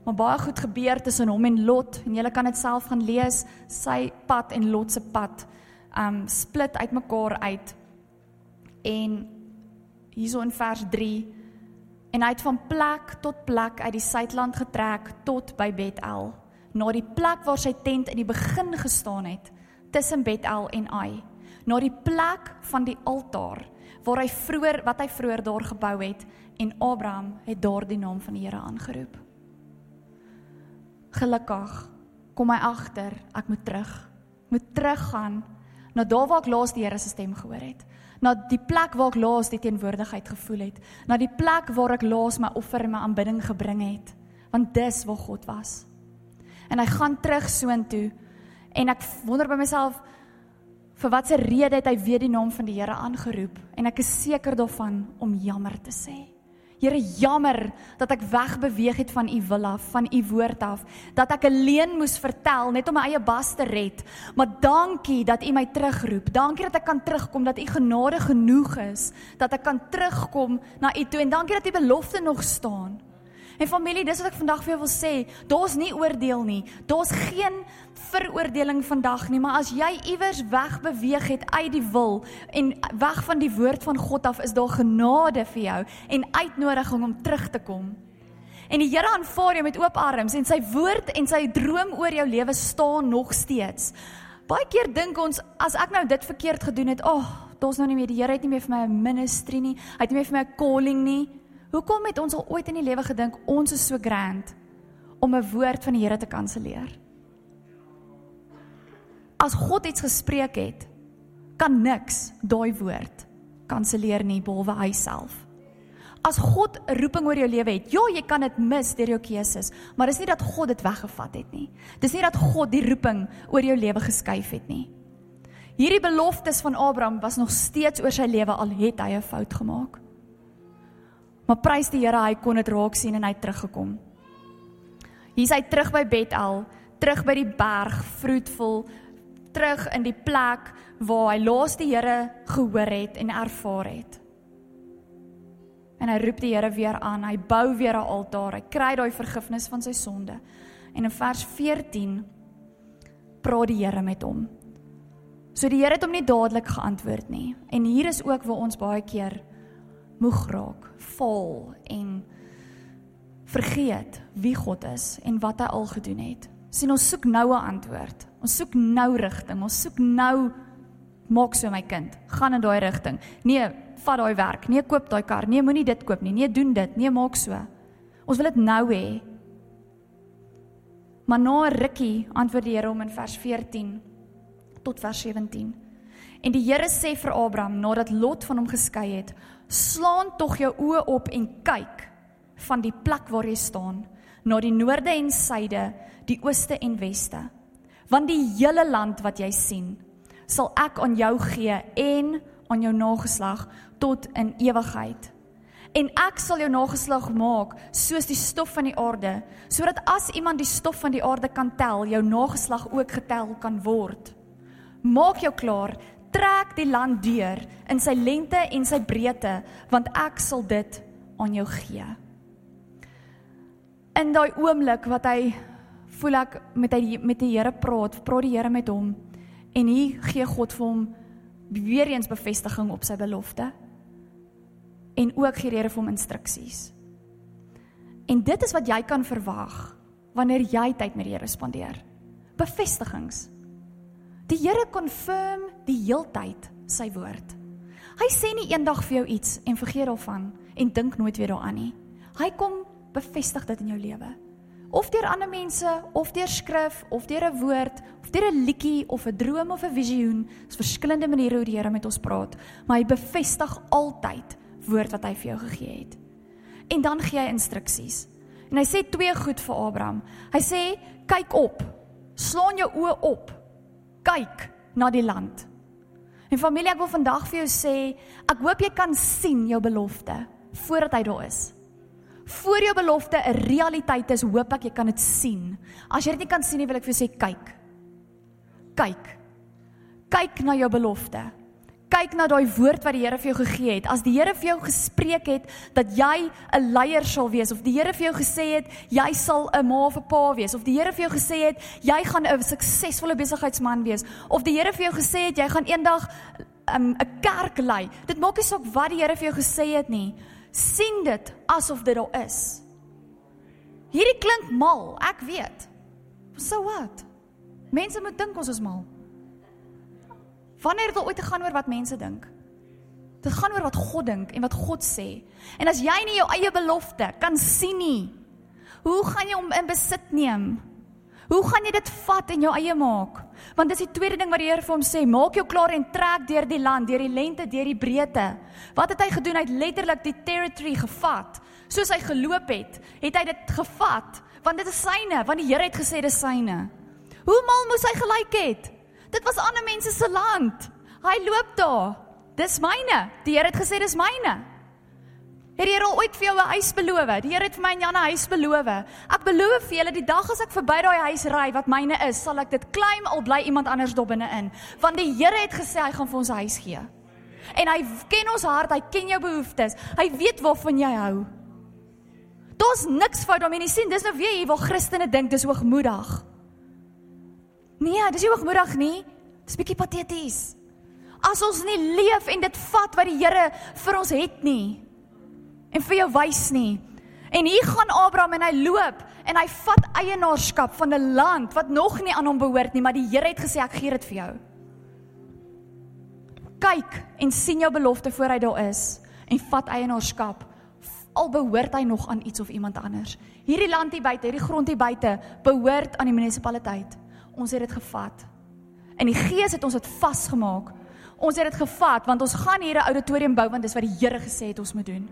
Maar baie goed gebeur tussen hom en Lot en jy kan dit self gaan lees, sy pad en Lot se pad um split uitmekaar uit. En hierso in vers 3 en hy het van plek tot plek uit die suidland getrek tot by Bethel, na die plek waar sy tent in die begin gestaan het, tussen Bethel en Ai, na die plek van die altaar waar hy vroeër wat hy vroeër daar gebou het en Abraham het daardie naam van die Here aangeroep. Gelukkig kom hy agter, ek moet terug. Moet teruggaan na daar waar ek laas die Here se stem gehoor het. Na die plek waar ek laas die teenwoordigheid gevoel het. Na die plek waar ek laas my offer en my aanbidding gebring het. Want dis waar God was. En hy gaan terug soontoe en ek wonder by myself vir watter rede het hy weer die naam van die Here aangeroep en ek is seker daarvan om jammer te sê. Here, jammer dat ek wegbeweeg het van u wil af, van u woord af, dat ek alleen moes vertel net om my eie bas te red. Maar dankie dat u my terugroep. Dankie dat ek kan terugkom, dat u genade genoeg is, dat ek kan terugkom na u toe en dankie dat u belofte nog staan. En familie, dis wat ek vandag vir jou wil sê, daar's nie oordeel nie. Daar's geen veroordeling vandag nie, maar as jy iewers wegbeweeg het uit die wil en weg van die woord van God af, is daar genade vir jou en uitnodiging om terug te kom. En die Here aanvaar jou met oop arms en sy woord en sy droom oor jou lewe staan nog steeds. Baie keer dink ons as ek nou dit verkeerd gedoen het, ag, oh, daar's nou nie meer die Here het nie meer vir my 'n ministry nie. Hy het nie meer vir my 'n calling nie. Hoekom het ons al ooit in die lewe gedink ons is so grand om 'n woord van die Here te kanselleer? As God iets gespreek het, kan niks daai woord kanselleer nie behalwe hy self. As God 'n roeping oor jou lewe het, ja, jy kan dit mis deur jou keuses, maar dis nie dat God dit weggevat het nie. Dis nie dat God die roeping oor jou lewe geskuif het nie. Hierdie beloftes van Abraham was nog steeds oor sy lewe al het hy 'n fout gemaak. Maar prys die Here, hy kon dit raak sien en hy het teruggekom. Hier's hy terug by Bethel, terug by die berg, vroetvol, terug in die plek waar hy laas die Here gehoor het en ervaar het. En hy roep die Here weer aan, hy bou weer 'n altaar, hy kry daai vergifnis van sy sonde. En in vers 14 praat die Here met hom. So die Here het hom nie dadelik geantwoord nie. En hier is ook waar ons baie keer moeg raak, vol en vergeet wie God is en wat hy al gedoen het. sien ons soek nou 'n antwoord. Ons soek nou rigting. Ons soek nou Maak so my kind. Gaan in daai rigting. Nee, vat daai werk. Nee, koop daai kar. Nee, moenie dit koop nie. Nee, doen dit. Nee, maak so. Ons wil dit nou hê. Maar na 'n rukkie antwoord die Here hom in vers 14 tot vers 17. En die Here sê vir Abraham nadat Lot van hom geskei het: "Slaan tog jou oë op en kyk van die plek waar jy staan, na die noorde en suide, die ooste en weste. Want die hele land wat jy sien, sal ek aan jou gee en aan jou nageslag tot in ewigheid." en ek sal jou nageslag maak soos die stof van die aarde sodat as iemand die stof van die aarde kan tel jou nageslag ook getel kan word maak jou klaar trek die land deur in sy lengte en sy breedte want ek sal dit aan jou gee in daai oomblik wat hy voel ek met hy met die Here praat praat die Here met hom en hier gee God vir hom weer eens bevestiging op sy belofte en ook gee die Here vir hom instruksies. En dit is wat jy kan verwag wanneer jy tyd met die Here spandeer. Bevestigings. Die Here confirm die heeltyd sy woord. Hy sê nie eendag vir jou iets en vergeet daarvan en dink nooit weer daaraan nie. Hy kom bevestig dit in jou lewe. Of deur ander mense, of deur skrif, of deur 'n woord, of deur 'n liedjie of 'n droom of 'n visioen. Dit's verskillende maniere hoe die Here met ons praat, maar hy bevestig altyd woord wat hy vir jou gegee het. En dan gee hy instruksies. En hy sê twee goed vir Abraham. Hy sê kyk op. Slaan jou oë op. Kyk na die land. En familie, ek wil vandag vir jou sê, ek hoop jy kan sien jou belofte voordat hy daar is. Voor jou belofte 'n realiteit is, hoop ek jy kan dit sien. As jy dit nie kan sien nie, wil ek vir jou sê kyk. Kyk. Kyk na jou belofte kyk na daai woord wat die Here vir jou gegee het. As die Here vir jou gespreek het dat jy 'n leier sal wees of die Here vir jou gesê het jy sal 'n ma of 'n pa wees of die Here vir jou gesê het jy gaan 'n suksesvolle besigheidsman wees of die Here vir jou gesê het jy gaan eendag um, 'n kerk lei. Dit maak nie saak wat die Here vir jou gesê het nie. sien dit asof dit daar is. Hierdie klink mal, ek weet. So what? Mense moet dink ons is mal. Wanneer dit ooit te gaan oor wat mense dink? Dit gaan oor wat God dink en wat God sê. En as jy nie jou eie belofte kan sien nie, hoe gaan jy hom in besit neem? Hoe gaan jy dit vat en jou eie maak? Want dis die tweede ding wat die Here vir hom sê, maak jou klaar en trek deur die land, deur die lengte, deur die breedte. Wat het hy gedoen? Hy het letterlik die territory gevat. Soos hy geloop het, het hy dit gevat, want dit is syne, want die Here het gesê dis syne. Hoe mal moes hy gelyk het? Dit was ander mense se land. Hy loop daar. Dis myne. Die Here het gesê dis myne. Het die Here ooit vir jou 'n huis beloof? Die Here het vir my en Jan 'n huis beloof. Ek beloof vir julle die dag as ek verby daai huis ry wat myne is, sal ek dit claim al bly iemand anders daar binne-in. Want die Here het gesê hy gaan vir ons 'n huis gee. En hy ken ons hart, hy ken jou behoeftes. Hy weet waarvan jy hou. Daar's niks fout daarmee nie. sien, dis nou weer hier waar Christene dink dis hoogmoedig. Nee, dis nie hoogmoedig nie. Dis bietjie pateties. As ons nie leef en dit vat wat die Here vir ons het nie en vir jou wys nie. En hier gaan Abraham en hy loop en hy vat eienaarskap van 'n land wat nog nie aan hom behoort nie, maar die Here het gesê ek gee dit vir jou. Kyk en sien jou belofte voor hy daar is en vat eienaarskap al behoort hy nog aan iets of iemand anders. Hierdie land hier buite, hierdie grond hier buite behoort aan die munisipaliteit ons het dit gevat. In die gees het ons dit vasgemaak. Ons het dit gevat want ons gaan hier 'n auditorium bou want dis wat die Here gesê het ons moet doen.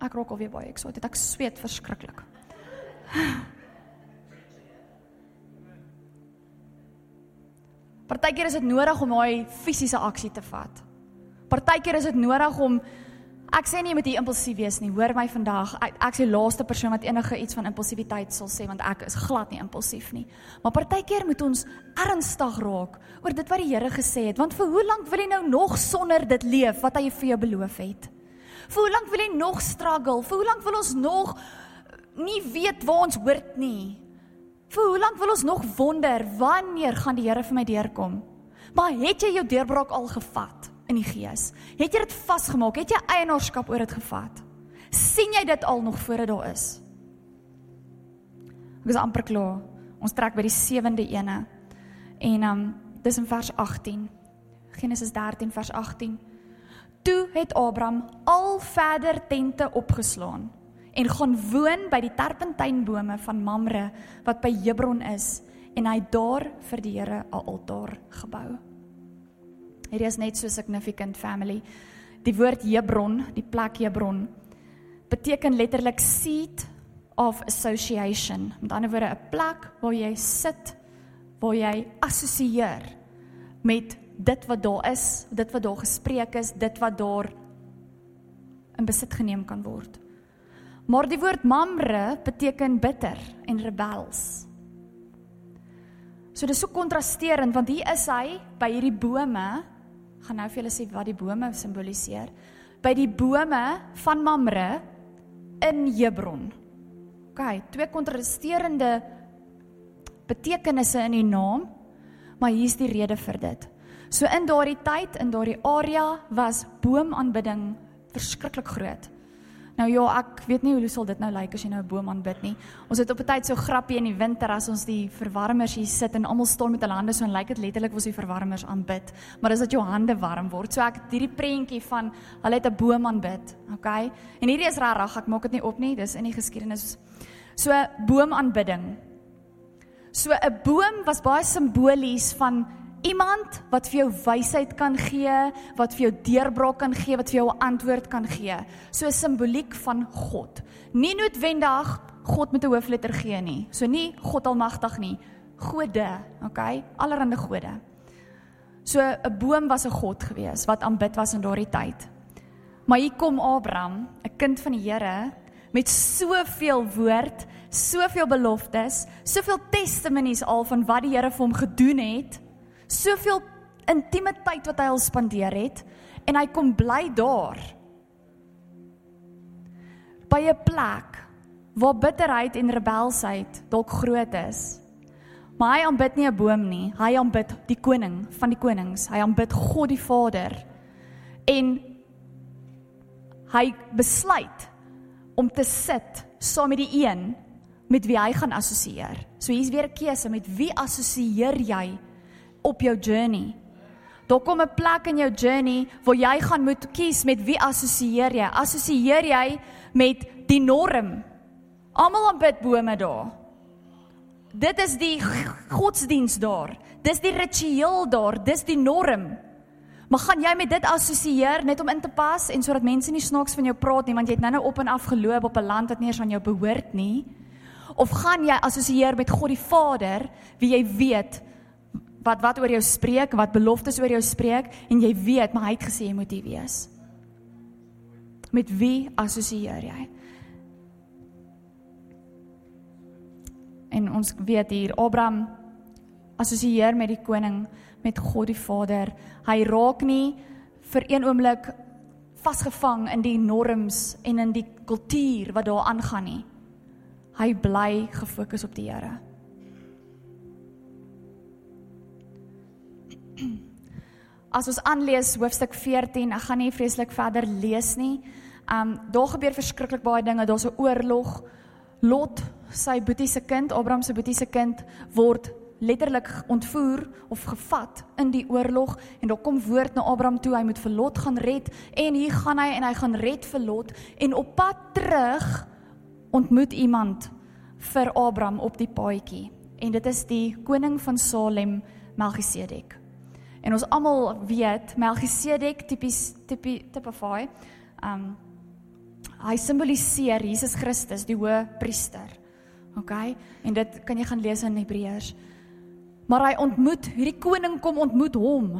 Ek rok alweer baie ek dit ek sweet verskriklik. Partykeer is dit nodig om daai fisiese aksie te vat. Partykeer is dit nodig om Ek sê nie jy moet impulsief wees nie. Hoor my vandag. Ek, ek is die laaste persoon wat enige iets van impulsiwiteit sal sê want ek is glad nie impulsief nie. Maar partykeer moet ons ernstig raak oor dit wat die Here gesê het. Want vir hoe lank wil jy nou nog sonder dit leef wat hy vir jou beloof het? Vir hoe lank wil jy nog struggle? Vir hoe lank wil ons nog nie weet waar ons hoort nie? Vir hoe lank wil ons nog wonder wanneer gaan die Here vir my deurkom? Maar het jy jou deurbraak al gevat? In die gees? Het jy dit vasgemaak? Het jy eienaarskap oor dit gevat? sien jy dit al nog voor dit daar is? Ek is amper klaar. Ons trek by die sewende ene. En um dis in vers 18. Genesis 13 vers 18. Toe het Abraham al verder tente opgeslaan en gaan woon by die terpentynbome van Mamre wat by Hebron is en hy daar vir die Here 'n altaar gebou. Hierdie is net so significant family. Die woord Hebron, die plek Hebron beteken letterlik seat of association. Met ander woorde 'n plek waar jy sit, waar jy assosieer met dit wat daar is, dit wat daar gespreek is, dit wat daar in besit geneem kan word. Maar die woord Mamre beteken bitter en rebels. So dis so kontrasterend want hier is hy by hierdie bome. Gaan nou vir julle sê wat die bome simboliseer. By die bome van Mamre in Hebron. OK, twee kontrasterende betekenisse in die naam, maar hier's die rede vir dit. So in daardie tyd, in daardie area was boomaanbidding verskriklik groot. Nou ja, ek weet nie hoe sal dit nou lyk as jy nou 'n boom aanbid nie. Ons het op 'n tyd so grappie in die winter as ons die verwarmers hier sit en almal staan met hulle hande so en lyk dit letterlik of ons die verwarmers aanbid. Maar dis dat jou hande warm word. So ek hierdie prentjie van hulle het 'n boom aanbid, okay? En hierdie is regtig, ek maak dit nie op nie, dis in die geskiedenis. So boom aanbidding. So 'n boom was baie simbolies van iemand wat vir jou wysheid kan gee, wat vir jou deurbraak kan gee, wat vir jou 'n antwoord kan gee. So simboliek van God. Nie noodwendig God met 'n hoofletter G nie. So nie God almagtig nie. Gode, okay? Allerhande gode. So 'n boom was 'n god gewees wat aanbid was in daardie tyd. Maar hier kom Abraham, 'n kind van die Here met soveel woord, soveel beloftes, soveel testimonies al van wat die Here vir hom gedoen het soveel intieme tyd wat hy al spandeer het en hy kom bly daar by 'n plek waar bitterheid en rebelsheid dalk groot is. Maar hy aanbid nie 'n boom nie, hy aanbid die koning van die konings. Hy aanbid God die Vader. En hy besluit om te sit saam met die een met wie hy gaan assosieer. So hier's weer 'n keuse met wie assosieer jy op jou journey. Daar kom 'n plek in jou journey waar jy gaan moet kies met wie assosieer jy? Assosieer jy met die norm? Almal aanbid bome daar. Dit is die godsdiens daar. Dis die ritueel daar, dis die norm. Maar gaan jy met dit assosieer net om in te pas en sodat mense nie snaaks van jou praat nie want jy het nou-nou op en af geloop op 'n land wat nie eens aan jou behoort nie? Of gaan jy assosieer met God die Vader wie jy weet wat wat oor jou spreek, wat beloftes oor jou spreek en jy weet maar hy het gesê jy moet hier wees. Met wie assosieer jy? En ons weet hier Abraham assosieer met die koning, met God die Vader. Hy raak nie vir een oomblik vasgevang in die norms en in die kultuur wat daar aangaan nie. Hy bly gefokus op die Here. As ons aanlees hoofstuk 14, ek gaan nie vreeslik verder lees nie. Um daar gebeur verskriklik baie dinge. Daar's 'n oorlog. Lot, sy boetie se kind, Abraham se boetie se kind word letterlik ontvoer of gevat in die oorlog en daar kom woord na Abraham toe hy moet vir Lot gaan red en hier gaan hy en hy gaan red vir Lot en op pad terug ontmoet iemand vir Abraham op die paadjie en dit is die koning van Salem Melchisedek. En ons almal weet Melchisedek tipies tipi tipify. Um hy simboliseer Jesus Christus, die hoë priester. OK? En dit kan jy gaan lees in Hebreërs. Maar hy ontmoet hierdie koning kom ontmoet hom.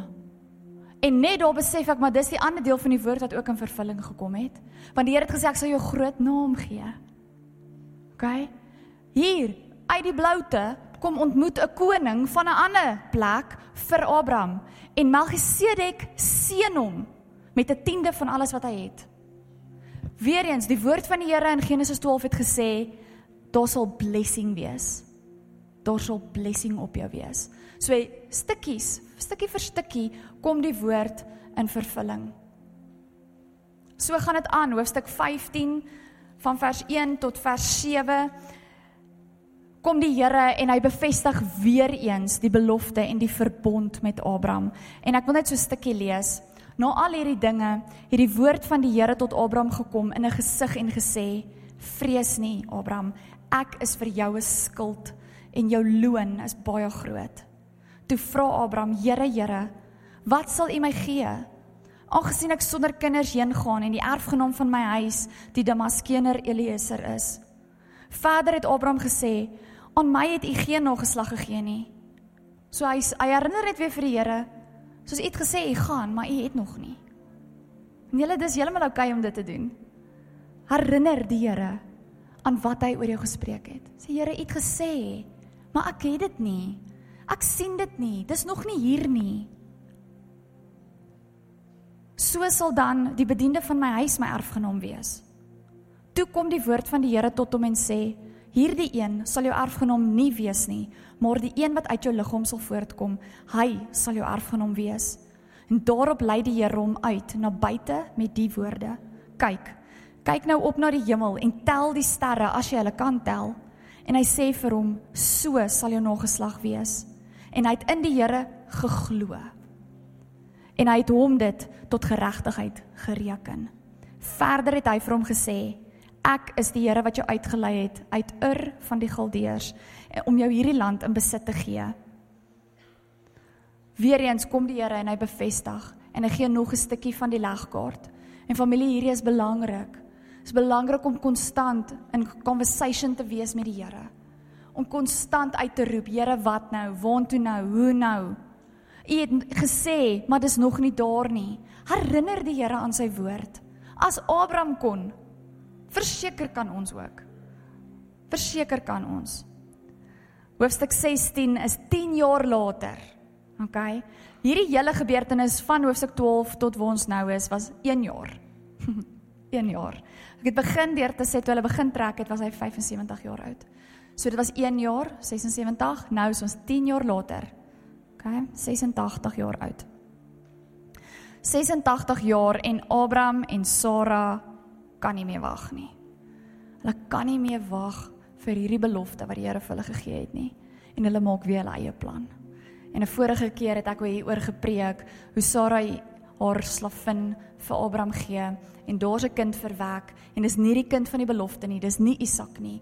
En net daar besef ek maar dis die ander deel van die woord wat ook in vervulling gekom het. Want die Here het gesê ek sal jou groot naam gee. OK? Hier uit die bloute kom ontmoet 'n koning van 'n ander plek vir Abraham en Melchisedek seën hom met 'n tiende van alles wat hy het. Weereens die woord van die Here in Genesis 12 het gesê daar sal blessing wees. Daar sal blessing op jou wees. So stukkies, stukkie vir stukkie kom die woord in vervulling. So gaan dit aan hoofstuk 15 van vers 1 tot vers 7 kom die Here en hy bevestig weer eens die belofte en die verbond met Abraham. En ek wil net so 'n stukkie lees. Na al hierdie dinge het die woord van die Here tot Abraham gekom in 'n gesig en gesê: "Vrees nie, Abraham, ek is vir jou 'n skild en jou loon is baie groot." Toe vra Abraham: "Here, Here, wat sal U my gee?" Aangesien ek sonder kinders heen gaan en die erfgenaam van my huis die Damaskener Eliezer is. Verder het Abraham gesê: "Aan my het U geen nageslag gegee nie." So hy hy herinner net weer vir die Here Soos u het gesê u gaan, maar u het nog nie. En julle dis heeltemal oukei okay om dit te doen. Herinner die Here aan wat hy oor jou gespreek het. Sê Here, u het gesê, maar ek het dit nie. Ek sien dit nie. Dis nog nie hier nie. So sal dan die bediende van my huis my erfgenaam wees. Toe kom die woord van die Here tot hom en sê: Hierdie een sal jou erfgenaam nie wees nie, maar die een wat uit jou liggaam sal voortkom, hy sal jou erfgenaam wees. En daarop lei die Here hom uit na buite met die woorde: Kyk, kyk nou op na die hemel en tel die sterre as jy hulle kan tel. En hy sê vir hom: So sal jou nageslag wees. En hy het in die Here geglo. En hy het hom dit tot geregtigheid gereken. Verder het hy vir hom gesê: Ek is die Here wat jou uitgelei het uit Ur van die Galdeërs eh, om jou hierdie land in besit te gee. Weereens kom die Here en hy bevestig en hy gee nog 'n stukkie van die legkaart. En familie, hierdie is belangrik. Dit is belangrik om konstant in conversation te wees met die Here. Om konstant uit te roep, Here, wat nou? Waartoe nou? Hoe nou? U het gesê, maar dis nog nie daar nie. Herinner die Here aan sy woord. As Abraham kon, Verseker kan ons ook. Verseker kan ons. Hoofstuk 16 is 10 jaar later. OK. Hierdie hele gebeurtenis van hoofstuk 12 tot waar ons nou is was 1 jaar. [laughs] 1 jaar. Ek het begin deur te sê toe hulle begin trek het was hy 75 jaar oud. So dit was 1 jaar, 76, nou is ons 10 jaar later. OK, 86 jaar oud. 86 jaar en Abraham en Sara kan nie meer wag nie. Hulle kan nie meer wag vir hierdie belofte wat die Here vir hulle gegee het nie en hulle maak weer hulle eie plan. En 'n vorige keer het ek oor gepreek hoe Sarai haar slavin vir Abraham gee en daar's 'n kind verwek en dis nie die kind van die belofte nie, dis nie Isak nie.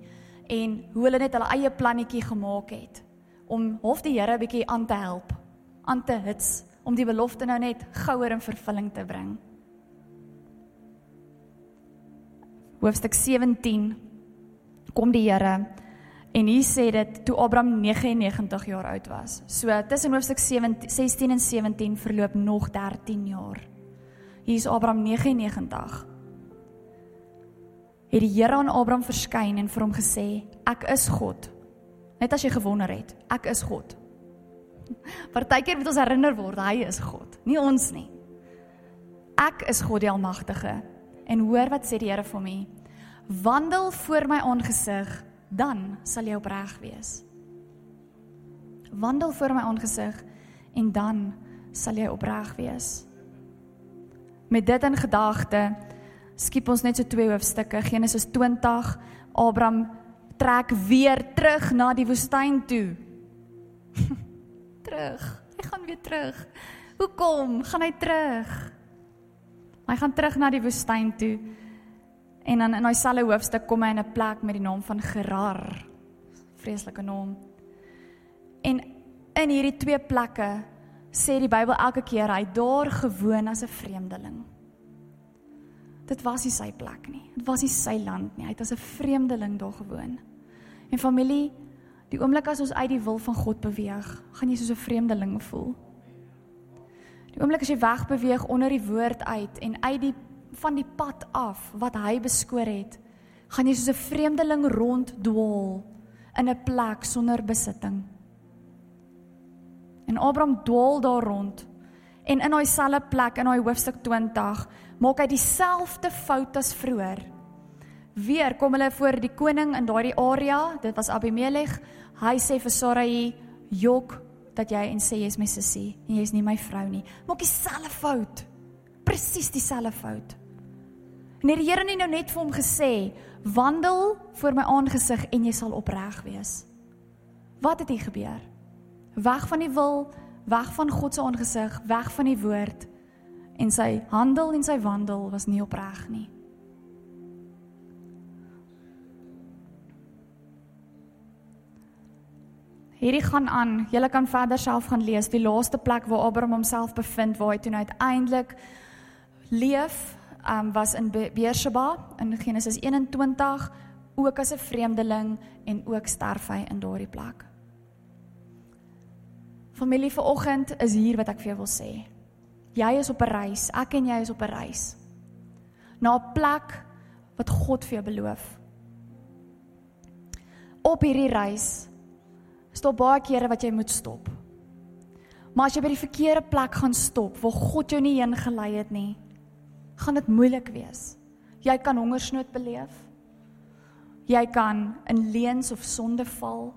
En hoe hulle net hulle eie plannetjie gemaak het om hof die Here 'n bietjie aan te help, aan te hits om die belofte nou net gouer in vervulling te bring. Hoofstuk 17 kom die Here en hier sê dit toe Abraham 99 jaar oud was. So tussen hoofstuk 17 16 en 17 verloop nog 13 jaar. Hier is Abraham 99. Het die Here aan Abraham verskyn en vir hom gesê: "Ek is God." Net as jy gewonder het, ek is God. [laughs] Partykeer moet ons herinner word hy is God, nie ons nie. Ek is God die Almagtige En hoor wat sê die Here vir my. Wandel voor my aangesig, dan sal jy opreg wees. Wandel voor my aangesig en dan sal jy opreg wees. Met dit in gedagte, skiep ons net so twee hoofstukke. Genesis 20, Abraham trek weer terug na die woestyn toe. [laughs] terug. Hy gaan weer terug. Hoekom gaan hy terug? Hy gaan terug na die woestyn toe. En dan in daai selfe hoofstuk kom hy in 'n plek met die naam van Gerar. Vreeslike naam. En in hierdie twee plekke sê die Bybel elke keer hy daar gewoon as 'n vreemdeling. Dit was nie sy plek nie. Dit was nie sy land nie. Hy het as 'n vreemdeling daar gewoon. En familie, die oomblik as ons uit die wil van God beweeg, gaan jy soos 'n vreemdeling voel. Die oomblik as jy wegbeweeg onder die woord uit en uit die van die pad af wat hy beskoor het, gaan jy soos 'n vreemdeling ronddwaal in 'n plek sonder besitting. En Abraham dwaal daar rond en in daai selfde plek in daai hoofstuk 20 maak hy dieselfde fout as vroeër. Weer kom hulle voor die koning in daardie area, dit was Abimelech. Hy sê vir Sarai: "Jok, dat jy en sê jy is my sussie en jy is nie my vrou nie. Maak dieselfde fout. Presies dieselfde fout. En die Here het nou net vir hom gesê, wandel voor my aangesig en jy sal opreg wees. Wat het hier gebeur? Weg van die wil, weg van God se aangesig, weg van die woord. En sy handel en sy wandel was nie opreg nie. Hierdie gaan aan. Julle kan verder self gaan lees die laaste plek waar Abraham homself bevind waar hy toe uiteindelik leef, um, was in Beersheba in Genesis 21 ook as 'n vreemdeling en ook sterf hy in daardie plek. Familie vanoggend is hier wat ek vir jou wil sê. Jy is op 'n reis, ek en jy is op 'n reis. Na 'n plek wat God vir jou beloof. Op hierdie reis stop baie kere wat jy moet stop. Maar as jy by die verkeerde plek gaan stop waar God jou nie heen gelei het nie, gaan dit moeilik wees. Jy kan hongersnood beleef. Jy kan in leuns of sonde val.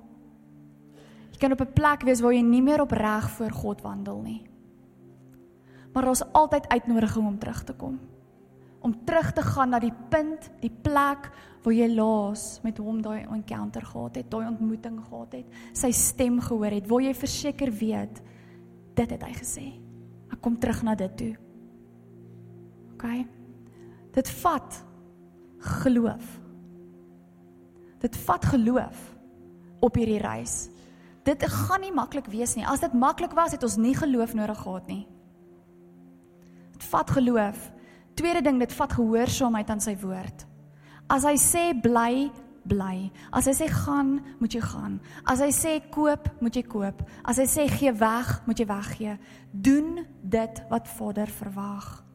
Jy kan op 'n plek wees waar jy nie meer opreg voor God wandel nie. Maar daar's altyd uitnodiging om terug te kom. Om terug te gaan na die punt, die plek waar jy laas met hom daai encounter gehad het, daai ontmoeting gehad het, sy stem gehoor het, waar jy verseker weet dit het hy gesê. Ek kom terug na dit toe. OK. Dit vat geloof. Dit vat geloof op hierdie reis. Dit gaan nie maklik wees nie. As dit maklik was, het ons nie geloof nodig gehad nie. Dit vat geloof. Tweede ding, dit vat gehoorsaamheid aan sy woord. As hy sê bly, bly. As hy sê gaan, moet jy gaan. As hy sê koop, moet jy koop. As hy sê gee weg, moet jy weggee. Doen dit wat Vader verwag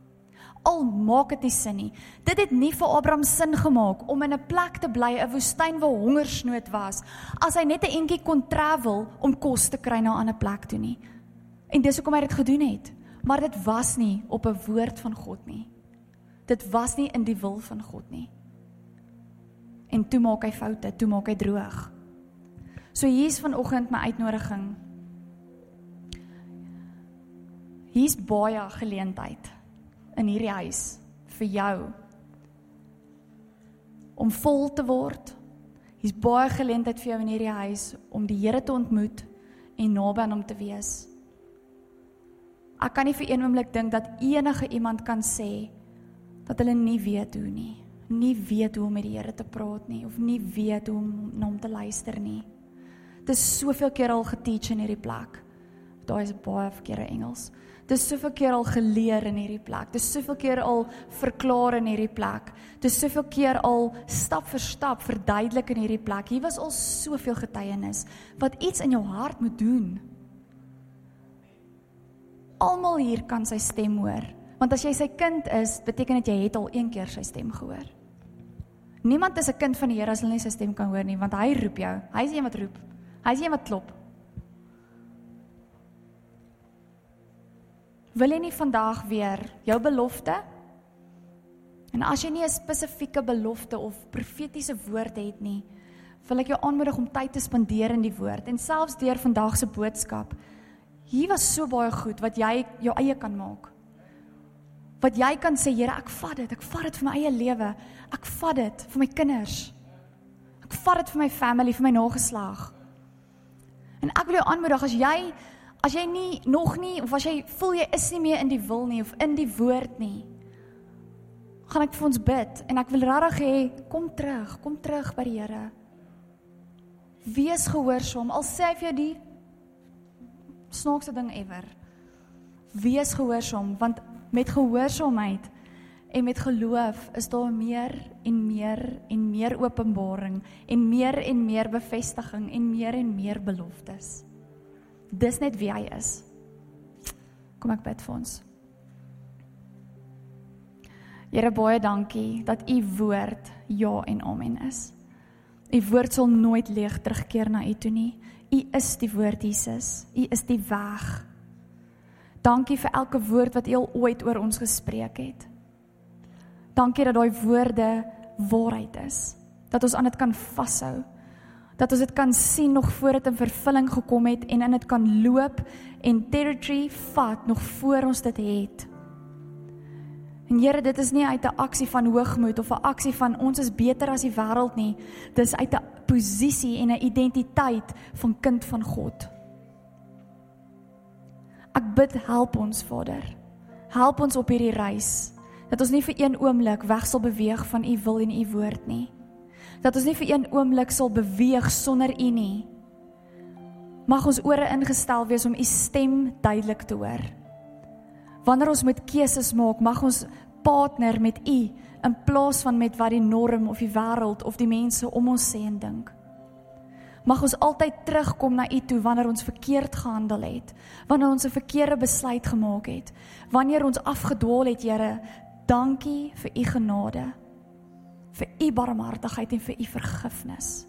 al maak dit nie sin nie. Dit het nie vir Abraham sin gemaak om in 'n plek te bly, 'n woestyn waar hongersnood was, as hy net 'n entjie kon travel om kos te kry na 'n ander plek toe nie. En dis hoekom hy dit gedoen het. Maar dit was nie op 'n woord van God nie. Dit was nie in die wil van God nie. En toe maak hy foute, toe maak hy droog. So hier's vanoggend my uitnodiging. Hier's baie geleentheid in hierdie huis vir jou om vol te word. Hier's baie geleentheid vir jou in hierdie huis om die Here te ontmoet en naby aan hom te wees. Ek kan nie vir een oomblik dink dat enige iemand kan sê dat hulle nie weet hoe nie, nie weet hoe om met die Here te praat nie of nie weet hoe om na hom te luister nie. Dit is soveel keer al geteach in hierdie plek. Daai is baie verkeerde Engels. Dis soveel keer al geleer in hierdie plek. Dis soveel keer al verklaar in hierdie plek. Dis soveel keer al stap vir stap verduidelik in hierdie plek. Hier was al soveel getuienis wat iets in jou hart moet doen. Almal hier kan sy stem hoor. Want as jy sy kind is, beteken dit jy het al een keer sy stem gehoor. Niemand is 'n kind van die Here as hulle nie sy stem kan hoor nie, want hy roep jou. Hy's een wat roep. Hy's een wat klop. Wil jy nie vandag weer jou belofte? En as jy nie 'n spesifieke belofte of profetiese woord het nie, wil ek jou aanmoedig om tyd te spandeer in die woord en selfs deur vandag se boodskap. Hier was so baie goed wat jy jou eie kan maak. Wat jy kan sê, Here, ek vat dit. Ek vat dit vir my eie lewe. Ek vat dit vir my kinders. Ek vat dit vir my family, vir my nageslag. En ek wil jou aanmoedig as jy As jy nie nog nie of as jy voel jy is nie meer in die wil nie of in die woord nie, gaan ek vir ons bid en ek wil regtig hê kom terug, kom terug by die Here. Wees gehoorsaam. Al sê hy vir jou die snaakste ding ever. Wees gehoorsaam want met gehoorsaamheid en met geloof is daar meer en meer en meer openbaring en meer en meer bevestiging en meer en meer beloftes. Dis net wie hy is. Kom ek bid vir ons. Here baie dankie dat u woord ja en amen is. U woord sal nooit leeg terugkeer na u toe nie. U is die woord Jesus. U is die weg. Dankie vir elke woord wat u al ooit oor ons gespreek het. Dankie dat daai woorde waarheid is. Dat ons aan dit kan vashou dat ons dit kan sien nog voor dit in vervulling gekom het en in dit kan loop en territory vat nog voor ons dit het. En Here, dit is nie uit 'n aksie van hoogmoed of 'n aksie van ons is beter as die wêreld nie. Dis uit 'n posisie en 'n identiteit van kind van God. Ek bid help ons Vader. Help ons op hierdie reis dat ons nie vir een oomblik weg sal beweeg van u wil en u woord nie. Dat ons nie vir een oomblik sal beweeg sonder u nie. Mag ons ore ingestel wees om u stem duidelik te hoor. Wanneer ons met keuses maak, mag ons partner met u in plaas van met wat die norm of die wêreld of die mense om ons sê en dink. Mag ons altyd terugkom na U toe wanneer ons verkeerd gehandel het, wanneer ons 'n verkeerde besluit gemaak het, wanneer ons afgedwaal het, Here. Dankie vir U genade, vir U barmhartigheid en vir U vergifnis.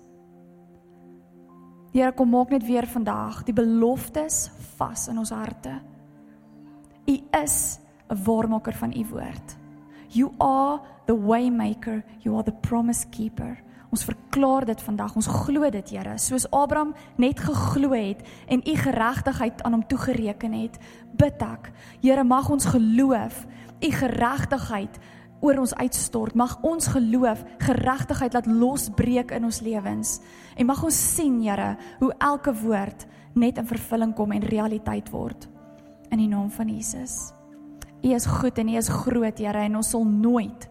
Here, kom maak net weer vandag die beloftes vas in ons harte. U is 'n waarmaker van U woord. You are the waymaker, you are the promise keeper. Ons verklaar dit vandag. Ons glo dit, Here, soos Abraham net geglo het en u geregtigheid aan hom toegereken het. Bid ek, Here, mag ons geloof u geregtigheid oor ons uitstort. Mag ons geloof geregtigheid laat losbreek in ons lewens. En mag ons sien, Here, hoe elke woord net in vervulling kom en realiteit word. In die naam van Jesus. U is goed en U is groot, Here, en ons sal nooit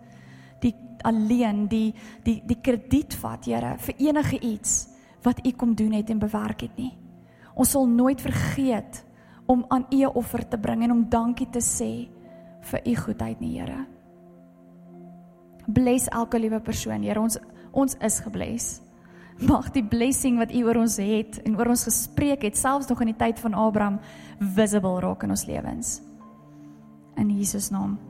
alleen die die die krediet vat, Here, vir enige iets wat U kom doen het en bewerk het nie. Ons sal nooit vergeet om aan U 'n offer te bring en om dankie te sê vir U goedheid nie, Here. Bless elke liewe persoon, Here. Ons ons is gebless. Mag die blessing wat U oor ons het en oor ons gespreek het, selfs nog in die tyd van Abraham, visible raak in ons lewens. In Jesus naam.